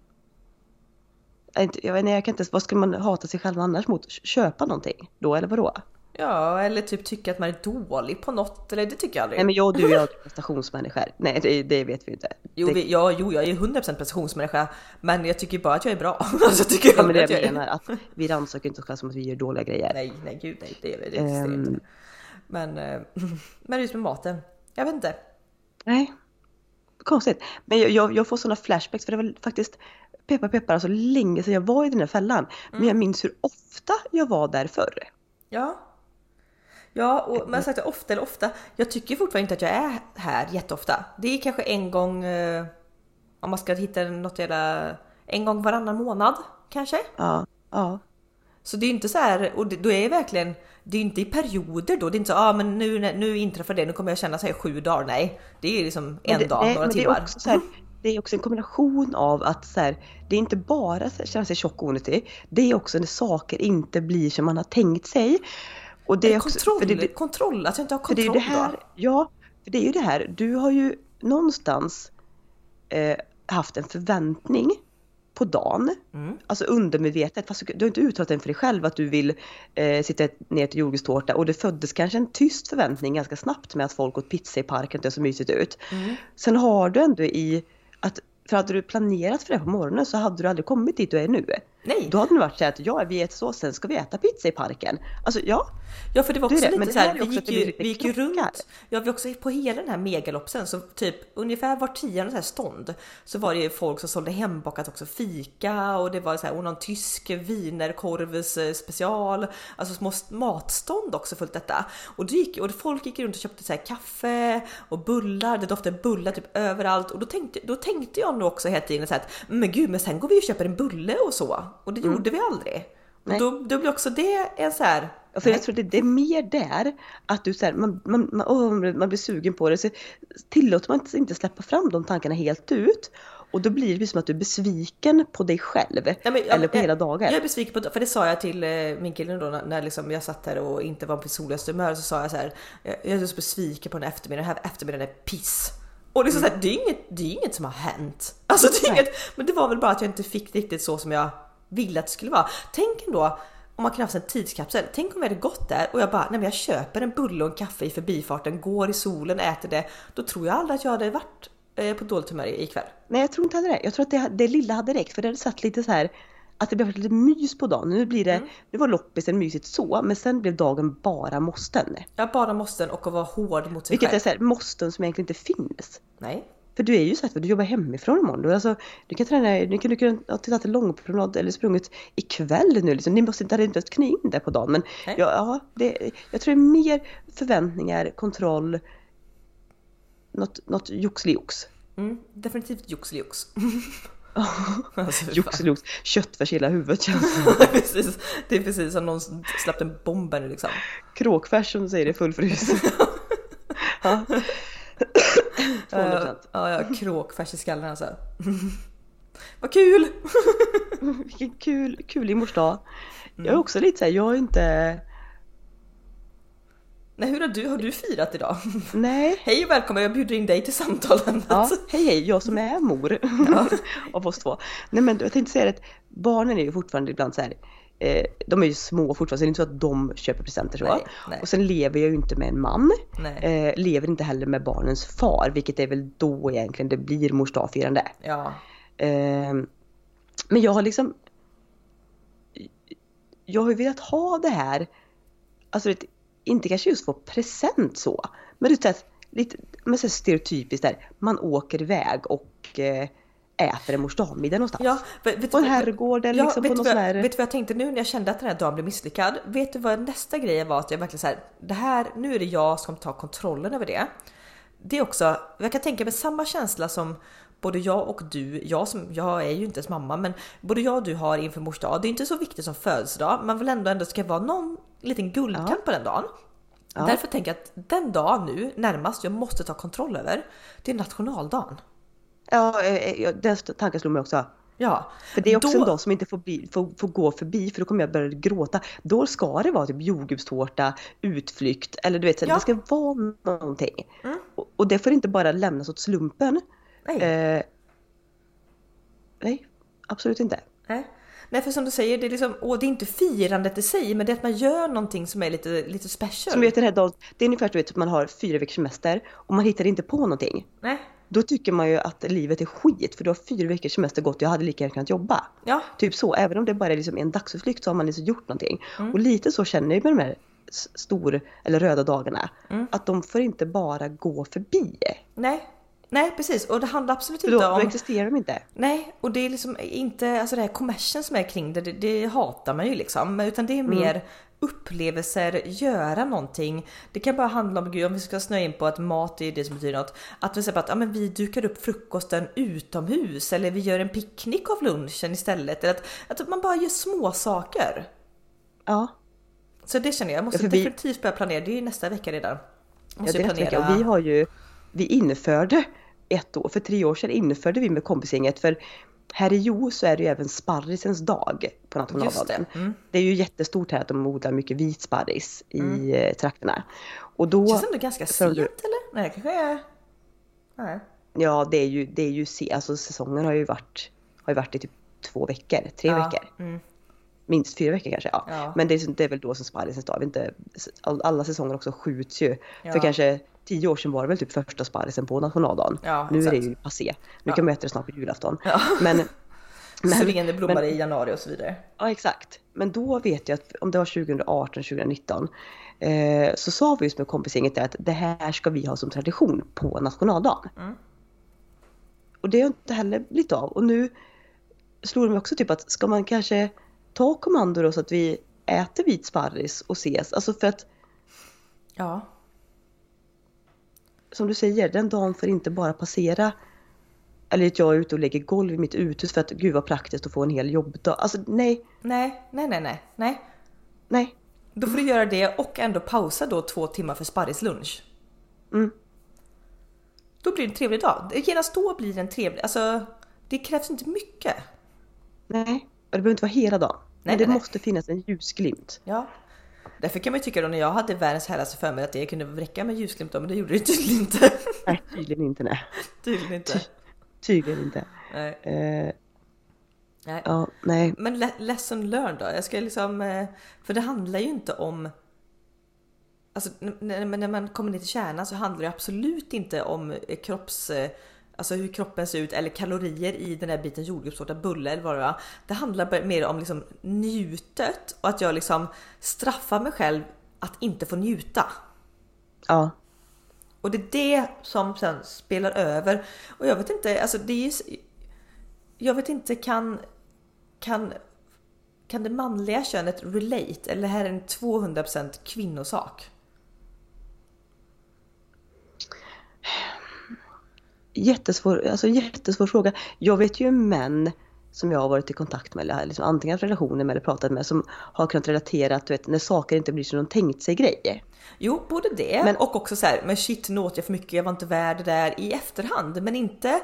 Jag, inte, jag, vet, nej, jag kan inte, vad ska man hata sig själv annars mot? Köpa någonting då, eller vadå? Ja, eller typ tycka att man är dålig på något, eller det tycker jag aldrig. Nej men jag och du är aldrig prestationsmänniskor. Nej det, det vet vi inte. Jo, det, vi, ja, jo, jag är 100% prestationsmänniska, men jag tycker bara att jag är bra. alltså, jag tycker ja, men det jag jag är... menar, att vi rannsakar inte oss själva som att vi gör dåliga grejer. Nej, nej, gud nej, det gör det, det existerar Ehm. inte. Men, eh, men just med maten, jag vet inte. Nej. Konstigt. Men jag, jag, jag får sådana flashbacks för det var faktiskt peppar peppar alltså länge sedan jag var i den här fällan. Men jag minns hur ofta jag var där förr. Ja. Ja, och men sagt ofta eller ofta. Jag tycker fortfarande inte att jag är här jätteofta. Det är kanske en gång eh, om man ska hitta något jävla en gång varannan månad kanske. Ja, ja. Så det är inte så här och det, då är det verkligen. Det är inte i perioder då. Det är inte så ah, men nu nu inträffar det. Nu kommer jag känna här sju dagar. Nej, det är liksom en det, dag, nej, några men timmar. Det är, också så här, det är också en kombination av att så här, det är inte bara att känna sig tjock och onyttig. Det är också när saker inte blir som man har tänkt sig. Och det är också, kontroll, det, det, kontroll, att jag inte har för det är kontroll ju det här, då. ja, för det är ju det här, du har ju någonstans eh, haft en förväntning på dagen. Mm. Alltså undermedvetet, fast du har inte uttalat den för dig själv att du vill eh, sitta ner till jordgubbstårta och det föddes kanske en tyst förväntning ganska snabbt med att folk åt pizza i parken, det så mysigt ut. Mm. Sen har du ändå i för hade du planerat för det på morgonen så hade du aldrig kommit dit du är nu. Nej, Då hade det varit så att ja, vi äter så, sen ska vi äta pizza i parken. Alltså ja, Ja för det var också det, lite det så här här, är vi gick ju, vi gick ju runt, ja vi också på hela den här megalopsen så typ ungefär var tionde så här stånd så var det ju folk som sålde hembakat också fika och det var så här, och någon tysk wienerkorves eh, special, alltså små matstånd också fullt detta. Och, det gick, och folk gick runt och köpte så här kaffe och bullar, det doftade bullar typ överallt. Och då tänkte, då tänkte jag nog också hela tiden så här att men gud men sen går vi och köper en bulle och så och det gjorde vi aldrig. Mm. Nej. Och då, då blir också det en så här Ja, För jag tror det, det är mer där att du så här, man, man, man, man blir sugen på det så tillåter man inte- släppa fram de tankarna helt ut. Och då blir det som att du är besviken på dig själv. Nej, men eller på jag, hela dagar. Jag är besviken på för det sa jag till eh, min kille då när, när liksom jag satt här och inte var på soligaste humör så sa jag så här. Jag, är så besviken på den här eftermiddagen. Den här eftermiddagen är piss. Och liksom så här, det, är inget, det är inget som har hänt. Alltså det är Nej. inget, men det var väl bara att jag inte fick riktigt så som jag ville att det skulle vara. Tänk ändå om man ha haft en tidskapsel. Tänk om vi hade gått där och jag bara, nej men jag köper en bulle och en kaffe i förbifarten, går i solen, äter det. Då tror jag aldrig att jag hade varit eh, på dåligt humör ikväll. Nej jag tror inte heller det. Jag tror att det, det lilla hade räckt för det hade satt lite så här att det blev lite mys på dagen. Nu blir det, Mm. nu var loppisen mysigt så, men sen blev dagen bara måsten. Jag bara måste och att vara hård mot sig Vilket själv. är så här, måsten som egentligen inte finns. Nej, för du är ju så att du jobbar hemifrån imorgon. Alltså, du kan träna, du kan, du kan ha tagit en långpromenad eller sprungit ikväll nu liksom. Ni måste inte, hade inte kunnat in det på dagen. Men okay. ja, det, jag tror det är mer förväntningar, kontroll, något, något joxliox. Mm, definitivt joxelijox. Alltså, joxelijox, köttfärs i hela huvudet känns precis. Det är precis som någon släppt en bomb nu liksom. Kråkfärs som du säger är fullfrusen. 200%. Uh, eh, ja, jag kråkfärs i skallen alltså. Vad kul! Vilken kul, kulig mors dag. Mm. Jag är mm. också lite såhär, jag är inte... Nej, hur har du, har du firat idag? Nej. Hej och välkommen, jag bjuder in dig till samtalen. Ja, hej hej, jag som är mor av oss två. Nej men jag tänkte säga att barnen är ju fortfarande ibland så här eh, de är ju små fortfarande så det är inte så att de köper presenter så. Nej, nej. Och sen lever jag ju inte med en man. Eh, lever inte heller med barnens far, vilket är väl då egentligen det blir mors dagfirande. Ja. Eh, men jag har liksom jag har ju velat ha det här, alltså det, inte kanske just få present så, men du vet lite men så stereotypiskt där, man åker iväg och eh, äter en mors dagmiddag någonstans. Ja, vet, på en herrgård eller ja, liksom på något vad, sån här... Vet du vad jag tänkte nu när jag kände att den här dagen blev misslyckad? Vet du vad nästa grej var? Att jag verkligen såhär, det här, nu är det jag som tar kontrollen över det. Det är också, jag kan tänka mig samma känsla som både jag och du, jag som, jag är ju inte ens mamma, men både jag och du har inför mors dag. Det är inte så viktigt som födelsedag, man vill ändå ändå ska vara någon liten guldkant Ja. på den dagen. Ja. Därför tänker jag att den dag nu närmast jag måste ta kontroll över, det är nationaldagen. Ja, eh, eh, den tanken slog mig också. Ja, För det är också då- en dag som inte får, bli, får, får gå förbi för då kommer jag börja gråta. Då ska det vara typ jordgubbstårta, utflykt eller du vet, så Ja. det ska vara någonting. Mm. Och, och det får inte bara lämnas åt slumpen. Nej. Eh, nej, absolut inte. Nej. Nej för som du säger, det är, liksom, och det är inte firandet i sig men det är att man gör någonting som är lite, lite special. Som vet den här dagen, det är ungefär du vet, att man har fyra veckors semester och man hittar inte på någonting. Nej. Då tycker man ju att livet är skit för du har fyra veckors semester gått och jag hade lika gärna kunnat jobba. Ja, Typ så, även om det bara är liksom en dagsutflykt så har man liksom gjort någonting. Mm. Och lite så känner jag med de här stor eller röda dagarna. Mm. Att de får inte bara gå förbi. nej. Nej precis och det handlar absolut För då, inte då om... existerar de inte. Nej och det är liksom inte, alltså det här kommersen som är kring det, det, det hatar man ju liksom. Utan det är mer upplevelser, göra någonting. Det kan bara handla om, gud om vi ska snöa in på att mat är det som betyder något. Att vi säger att ja, men vi dukar upp frukosten utomhus eller vi gör en picknick av lunchen istället. Eller att, att man bara gör små saker. Ja, Så det känner jag, jag måste Ja, vi- definitivt börja planera. Det är ju nästa vecka redan. ja Måste det är rätt mycket. Och vi har ju, vi införde ett år, för tre år sedan införde vi med kompisgänget för här i Jo så är det ju även sparrisens dag på nationaldagen. det. Mm. Det är ju jättestort här att de odlar mycket vit sparris i eh, trakterna. Och då, Det känns ändå ganska sent du- eller? Nej, kanske är... Nej. ja det är ju, det är ju, se, alltså säsongen har ju varit, har ju varit i typ två veckor, tre Ja, veckor. Mm. Minst fyra veckor kanske. Ja. Ja. Men det är, det är väl då som sparrisens dag. Inte, all- alla säsonger också skjuts ju. Ja. För kanske tio år sedan var det väl typ första sparrisen på nationaldagen. Ja, nu är det exakt. ju passé. Nu Ja. kan man äta det snart på julafton. Ja. Men, länge det blommar men- i januari och så vidare. ja exakt. Men då vet jag att om det var 2018, 2019 eh, så sa vi just med kompisgänget där att det här ska vi ha som tradition på nationaldagen. Mm. Och det har inte heller blivit av. Och nu slår det mig också typ att ska man kanske ta kommando då så att vi äter vit sparris och ses? Alltså för att Ja. Som du säger, den dagen får inte bara passera eller att jag är ute och lägger golv i mitt uthus för att gud vad praktiskt att få en hel jobbdag. Alltså nej, Nej, nej, nej, nej, nej. nej. Då får du göra det och ändå pausa då två timmar för sparrislunch. Mm. Då blir det en trevlig dag. Genast då blir det en trevlig, alltså det krävs inte mycket. Nej, och det behöver inte vara hela dagen. Men Nej, det nej, nej. måste finnas en ljusglimt. Ja. Därför kan man ju tycka då när jag hade världens härligaste förmiddag att det kunde räcka med ljusglimt då, men det gjorde det tydligen inte. Nej, tydligen inte. Nej. tydligen inte. Tydligen inte. Nej. Eh, Nej. ja, nej. Men le- lesson learned då? Jag ska liksom, eh, för det handlar ju inte om Alltså när man kommer ner till kärnan så handlar det absolut inte om eh, kropps eh, Alltså hur kroppen ser ut eller kalorier i den här biten jordgubbstårta, bulle eller vad det var. Det handlar mer om liksom njutet och att jag liksom straffar mig själv att inte få njuta. Ja, Och det är det som sen spelar över. Och jag vet inte, alltså det är ju, Jag vet inte, kan, kan, kan det manliga könet relate? Eller är det en 200% kvinnosak? Jättesvår, alltså jättesvår fråga. Jag vet ju män som jag har varit i kontakt med, eller liksom antingen relationer med eller pratat med, som har kunnat relatera att du vet, när saker inte blir som de tänkt sig grejer. Jo, både det men, och också så här, men shit nu åt jag för mycket, jag var inte värd det där i efterhand. Men inte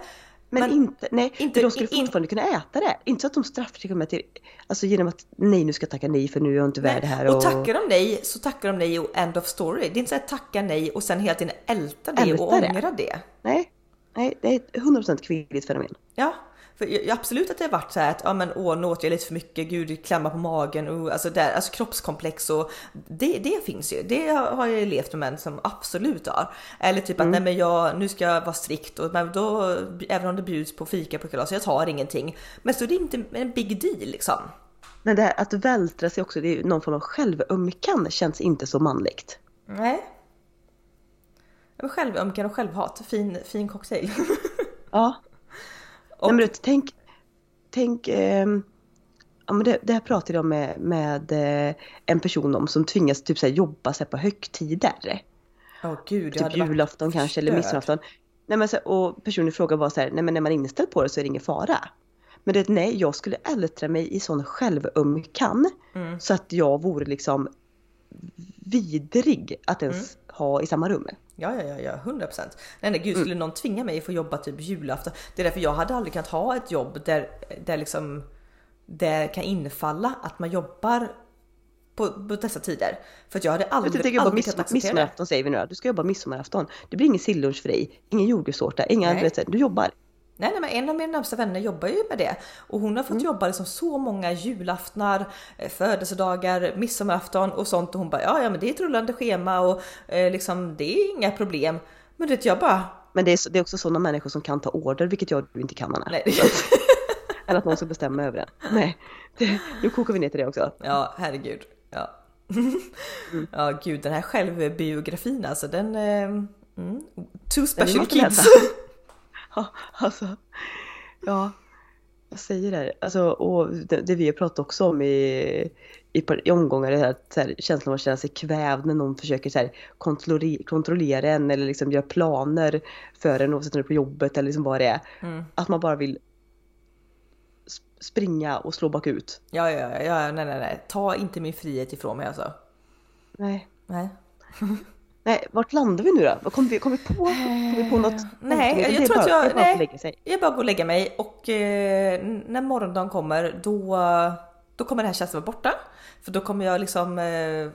men, men, inte, nej, inte, de skulle fortfarande in, kunna äta det. Inte så att de straffar med till, alltså genom att nej nu ska jag tacka nej för nu är jag inte värd det här. Och, och tackar de nej så tackar de nej och end of story. Det är inte så att tacka nej och sen hela tiden älta det älta och ångra det. Nej, nej, det är ett 100% kvinnligt fenomen. Ja, för absolut att det har varit så här att ja men åh nu åt jag lite för mycket, gud klämma på magen och alltså, där, alltså kroppskomplex och det, det finns ju. Det har jag levt med män som absolut har. Eller typ att mm. nej men jag, nu ska jag vara strikt och men då, även om det bjuds på fika på kalas, jag tar ingenting. Men så är det inte en big deal liksom. Men det här att vältra sig också, det är någon form av självömkan känns inte så manligt. Nej. Självömkan och självhat, fin, fin cocktail. ja. Och... Nej, men tänk, tänk eh, ja, men det, det här pratade jag med, med eh, en person om som tvingas typ så här, jobba så här, på högtider. Åh oh, gud, typ julafton kanske eller midsommarafton. Nej, men, så, och personen frågade var så här, nej men när man är inställd på det så är det ingen fara. Men det, nej, jag skulle ältra mig i sån självömkan mm. så att jag vore liksom vidrig att ens mm. Ha i samma rum. Ja, ja, ja, ja, 100 procent. Nej, nej, gud, skulle mm. någon tvinga mig att få jobba typ julafton. Det är därför jag hade aldrig kunnat ha ett jobb där, där liksom det kan infalla att man jobbar på, på dessa tider. För att jag hade aldrig, jag aldrig miss, kunnat acceptera Midsommarafton säger vi nu Du ska jobba midsommarafton. Det blir ingen sillunch för dig, ingen jordgubbstårta, inga, du, du jobbar. Nej, nej, men en av mina närmsta vänner jobbar ju med det och hon har fått mm. jobba liksom så många julaftnar, eh, födelsedagar, midsommarafton och sånt och hon bara ja, ja, men det är ett rullande schema och eh, liksom det är inga problem. Men det jag bara. Men det är, det är också sådana människor som kan ta order, vilket jag inte kan Anna. Nej. Eller att någon ska bestämma över en. Nej, det, nu kokar vi ner till det också. Ja, herregud. Ja. Mm. Ja, gud, den här självbiografin alltså, den... Eh, mm, two special kids. Ja, alltså. Ja, jag säger det. Alltså, och det, det vi har pratat också om i, i, i omgångar är att så här, känslan av att känna sig kvävd när någon försöker så här, kontrollera, kontrollera en eller liksom göra planer för en oavsett om det är på jobbet eller liksom vad det är. Mm. Att man bara vill springa och slå bakut. Ja, ja, ja, nej, nej, nej. Ta inte min frihet ifrån mig alltså. Nej. Nej. Nej, vart landar vi nu då? Kom vi, kom vi, på, kom vi på något? Nej, jag, jag tror bara, att jag, nej, jag bara går och lägga mig och eh, när morgondagen kommer då, då kommer det här känslan vara borta. För då kommer jag liksom eh,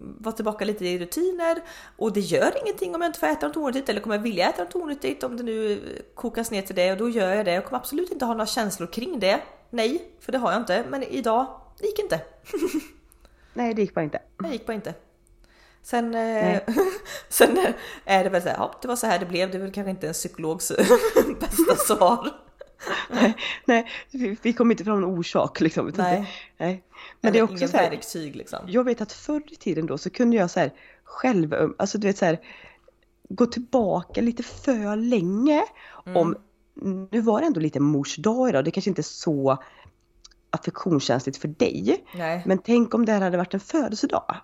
vara tillbaka lite i rutiner och det gör ingenting om jag inte får äta något onyttigt eller kommer jag vilja äta något onyttigt om det nu kokas ner till det och då gör jag det. Jag kommer absolut inte ha några känslor kring det. Nej, för det har jag inte. Men idag, det gick inte. Nej, det gick bara inte. Det gick bara inte. Sen, eh, sen är det väl så här, ja, det var så här det blev. Det är väl kanske inte en psykologs bästa svar. nej, nej vi, kom inte fram en orsak liksom. Nej. Det, nej. Men det är också så här, verktyg liksom. Jag vet att förr i tiden då så kunde jag så här själv, alltså du vet så här, gå tillbaka lite för länge mm. om, nu var det ändå lite mors dag idag, det kanske inte är så affektionskänsligt för dig. Nej. Men tänk om det här hade varit en födelsedag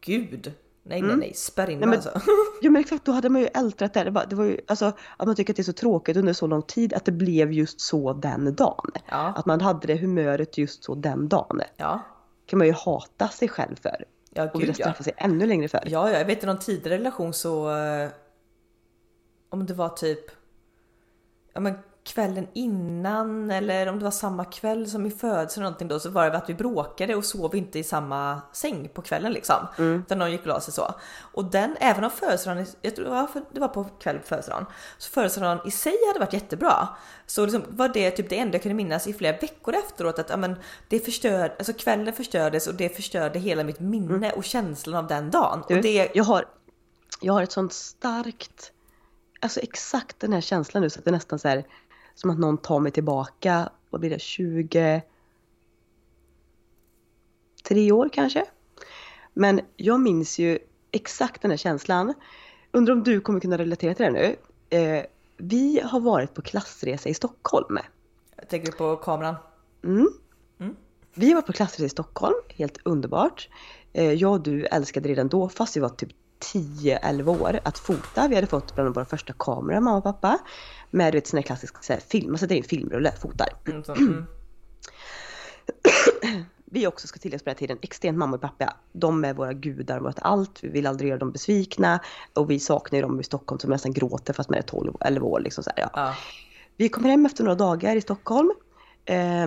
gud. Nej, mm. nej, nej, spärr in mig alltså. Ja men exakt, då hade man ju ältrat det. Det var, det var ju alltså att man tycker att det är så tråkigt under så lång tid att det blev just så den dagen. Ja. Att man hade det humöret just så den dagen. Ja. kan man ju hata sig själv för. Ja, och vilja straffa ja. sig ännu längre för. Ja, ja, jag vet i någon tidigare relation så eh, om det var typ ja men kvällen innan eller om det var samma kväll som födseln eller någonting då så var det att vi bråkade och sov inte i samma säng på kvällen liksom. Mm. Utan någon gick och la sig så. Och den, även om födelsedagen, jag tror det var på kväll på födelsedagen, så födelsedagen i sig hade varit jättebra. Så liksom var det typ det enda jag kunde minnas i flera veckor efteråt att ja, men, det förstörde, alltså kvällen förstördes och det förstörde hela mitt minne mm. och känslan av den dagen. Du, och det... jag, har, jag har ett sånt starkt, alltså exakt den här känslan nu så att det nästan så här som att någon tar mig tillbaka, vad blir det, 20... Tre år kanske? Men jag minns ju exakt den här känslan. undrar om du kommer kunna relatera till det nu. Eh, vi har varit på klassresa i Stockholm. Jag tänker på kameran. Mm. Mm. Vi har varit på klassresa i Stockholm, helt underbart. Eh, jag och du älskade redan då, fast vi var typ 10-11 år, att fota. Vi hade fått bland våra första kameror, mamma och pappa. Med du vet sån här klassisk så här, film, man sätter in filmrulle, fotar. Mm, så, mm. Vi också ska tilläggas på den här tiden extremt mamma och pappa. De är våra gudar, vårt allt. Vi vill aldrig göra dem besvikna. Och vi saknar ju dem i Stockholm som nästan gråter fast man är 12 11 år. Liksom så här, ja. Ja. Vi kommer hem efter några dagar i Stockholm. Eh,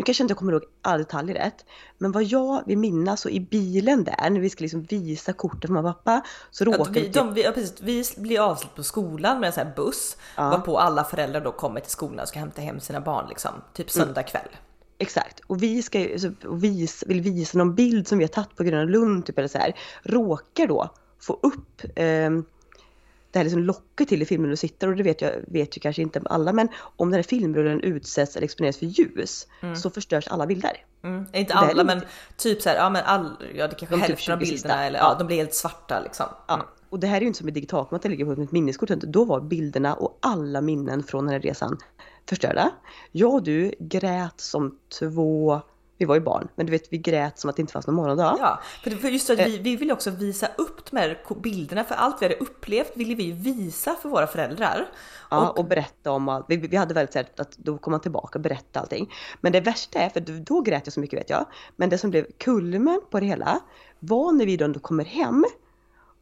nu kanske jag inte kommer ihåg alla detaljer rätt. Men vad jag vill minnas så i bilen där när vi ska liksom visa kortet för mamma och pappa. Så råkar Att vi, vi... de, vi, ja, precis, vi blir avslut på skolan med en sån här buss. Ja. Varpå alla föräldrar då kommer till skolan och ska hämta hem sina barn liksom. Typ Mm. söndag kväll. Exakt. Och vi ska och vis, vill visa någon bild som vi har tagit på Gröna Lund typ eller så här. Råkar då få upp ehm, det här liksom locket till i filmen du sitter och det vet jag vet ju kanske inte alla men om den här filmrullen utsätts eller exponeras för ljus så förstörs alla bilder. Mm. Inte alla men typ så här, ja men all, ja det kanske De typ hälften av 20 bilderna sista. eller ja, Ja. de blir helt svarta liksom. Ja. Och det här är ju inte som ett digitalformat att det ligger på ett minneskort. Då var bilderna och alla minnen från den här resan förstörda. Jag och du grät som två, vi var ju barn, men du vet vi grät som att det inte fanns någon morgondag. Ja, för, just att vi, Eh. vi vill också visa upp de här bilderna för allt vi hade upplevt ville vi visa för våra föräldrar. Ja, och, berätta om allt. Vi, vi hade väldigt så här att då kom man tillbaka och berätta allting. Men det värsta är, för då grät jag så mycket vet jag, men det som blev kulmen på det hela var när vi då kommer hem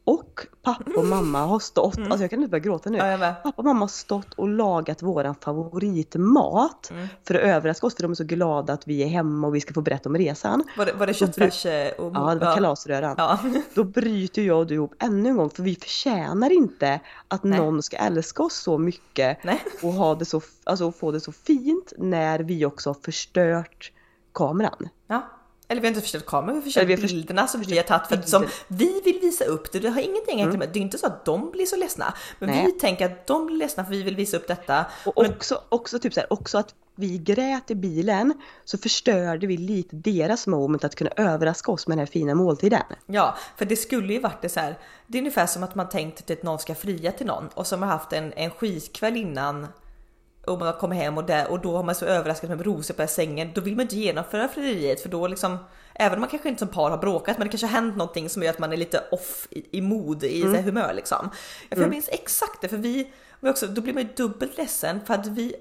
och pappa och mamma har stått, alltså jag kan inte börja gråta nu. Mm. Ja. Pappa och mamma har stått och lagat våran favoritmat Mm. för att överraska oss för de är så glada att vi är hemma och vi ska få berätta om resan. Var det, var det köttfärs eh, och Ja, det var kalasröran. Ja. Då bryter jag och du ihop ännu en gång för vi förtjänar inte att Nej. någon ska älska oss så mycket Nej. och ha det så, alltså få det så fint när vi också har förstört kameran. ja. Eller vi har inte förstört kameran, vi har förstört Eller bilderna som vi har tagit för att som vi vill visa upp det. Det har ingenting Mm. egentligen med, det är inte så att de blir så ledsna. Men Nej. vi tänker att de blir ledsna för vi vill visa upp detta. Och också, också typ så här, också att vi grät i bilen så förstörde vi lite deras moment att kunna överraska oss med den här fina måltiden. Ja, för det skulle ju varit det så här. Det är ungefär som att man tänkt att någon ska fria till någon och som har haft en, en skitkväll innan och man kommer hem och, där, och då har man så överraskat med rosor på sängen. Då vill man inte genomföra frieriet för då liksom Även om man kanske inte som par har bråkat men det kanske har hänt någonting som gör att man är lite off i, i mod, i här humör liksom. För jag minns exakt det för vi, vi också, då blir man ju dubbelt ledsen för att vi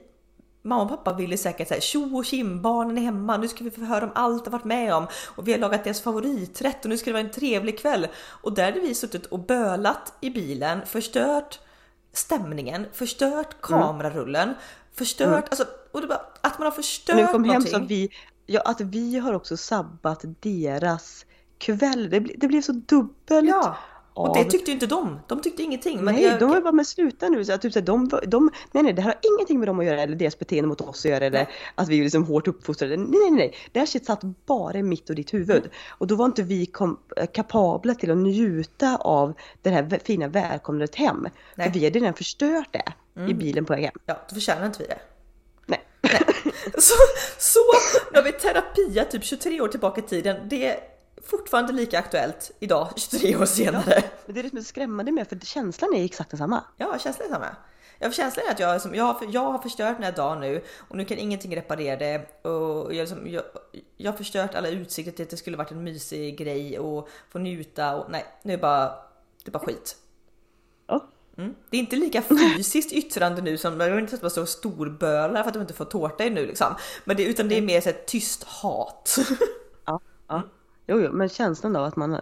Mamma och pappa ville säkert säga tjo och tjim, barnen är hemma, nu ska vi få höra om allt de varit med om och vi har lagat deras favoriträtt och nu ska det vara en trevlig kväll. Och där hade vi suttit och bölat i bilen, förstört stämningen, förstört kamerarullen, förstört, alltså och det bara, att man har förstört vi kom hem någonting. så har vi, ja att vi har också sabbat deras kväll. Det, ble, det blev så dubbelt. Ja, och det tyckte ju inte de. De tyckte ingenting. Men nej, jag, de var bara med sluta nu. Så typ så de, de, nej, nej, det här har ingenting med dem att göra eller deras beteende mot oss att göra eller att vi är liksom hårt uppfostrade. Nej, nej, nej. Det här shit satt bara i mitt och ditt huvud. Mm. Och då var inte vi kom, eh, kapabla till att njuta av det här fina välkomnandet hem. Nej. Mm. För vi hade redan förstört det i bilen på väg hem. ja, då förtjänar inte vi det. Nej. Så, så nu har vi terapia typ 23 år tillbaka i tiden. Det fortfarande lika aktuellt idag 23 år senare. Men det är det som är skrämmande med för känslan är exakt densamma. Ja, känslan är samma. Jag känslan är att jag, som, jag, har, jag har förstört den här dagen nu och nu kan ingenting reparera det. Och jag, liksom, jag, jag har förstört alla utsikter till att det skulle varit en mysig grej och få njuta och nej, nu är det bara, det är bara skit. Ja. Mm. Det är inte lika fysiskt yttrande nu som, jag vill inte att man står och storbölar för att de inte får tårta nu liksom. Men det, utan det är mer så här tyst hat. Ja, ja. Jo, jo, men känslan av att man eh,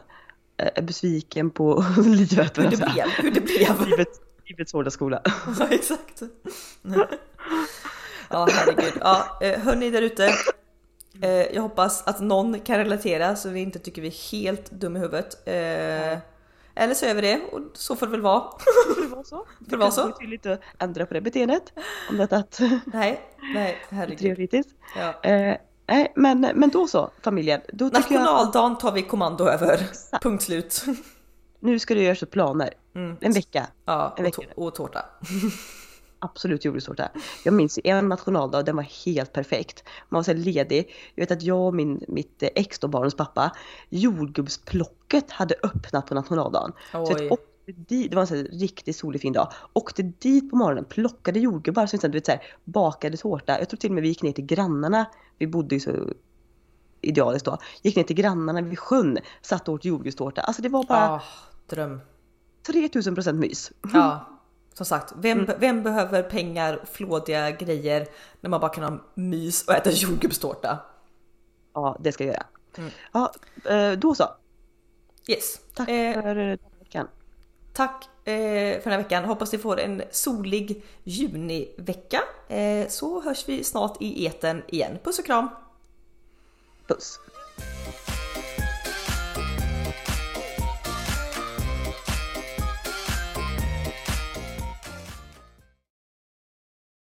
är besviken på livet. hur det blev, hur det blev. Livet, livets hårda skola. Ja, exakt. Ja, herregud. Ja, eh, hörni där ute. Eh, jag hoppas att någon kan relatera så vi inte tycker vi är helt dum i huvudet. Eller så är vi det och så får det väl vara. Det var så. Det var så. Det är lite att ändra på det beteendet. Om det att Nej, nej, herregud. trevligt. Ja. Nej, men, men då så familjen. Då tycker jag Nationaldagen tar vi kommando över. Punkt slut. nu ska det göras upp planer. Mm. En vecka. Ja, En och, vecka. tå- och tårta. Absolut jordgubbstårta. Jag minns en nationaldag, den var helt perfekt. Man var så ledig. Jag vet att jag och min, mitt ex då, barnens pappa, jordgubbsplocket hade öppnat på nationaldagen. Så Oj. ett dit, det var en sån riktigt solig fin dag. Åkte dit på morgonen, plockade jordgubbar, du vet, så här, bakade tårta. Jag tror till och med vi gick ner till grannarna. Vi bodde ju så idealiskt då. Gick ner till grannarna vid sjön, satt och åt jordgubbstårta. Alltså det var bara Ah, dröm. 3000 procent mys. Ja, som sagt, vem, vem behöver pengar flådiga grejer när man bara kan ha mys och äta jordgubbstårta? Ja, det ska jag göra. Ja, eh, då så. Yes. Tack Eh, för tack eh, för den här veckan. Hoppas ni får en solig junivecka. Eh, så hörs vi snart i eten igen. Puss och kram! Puss!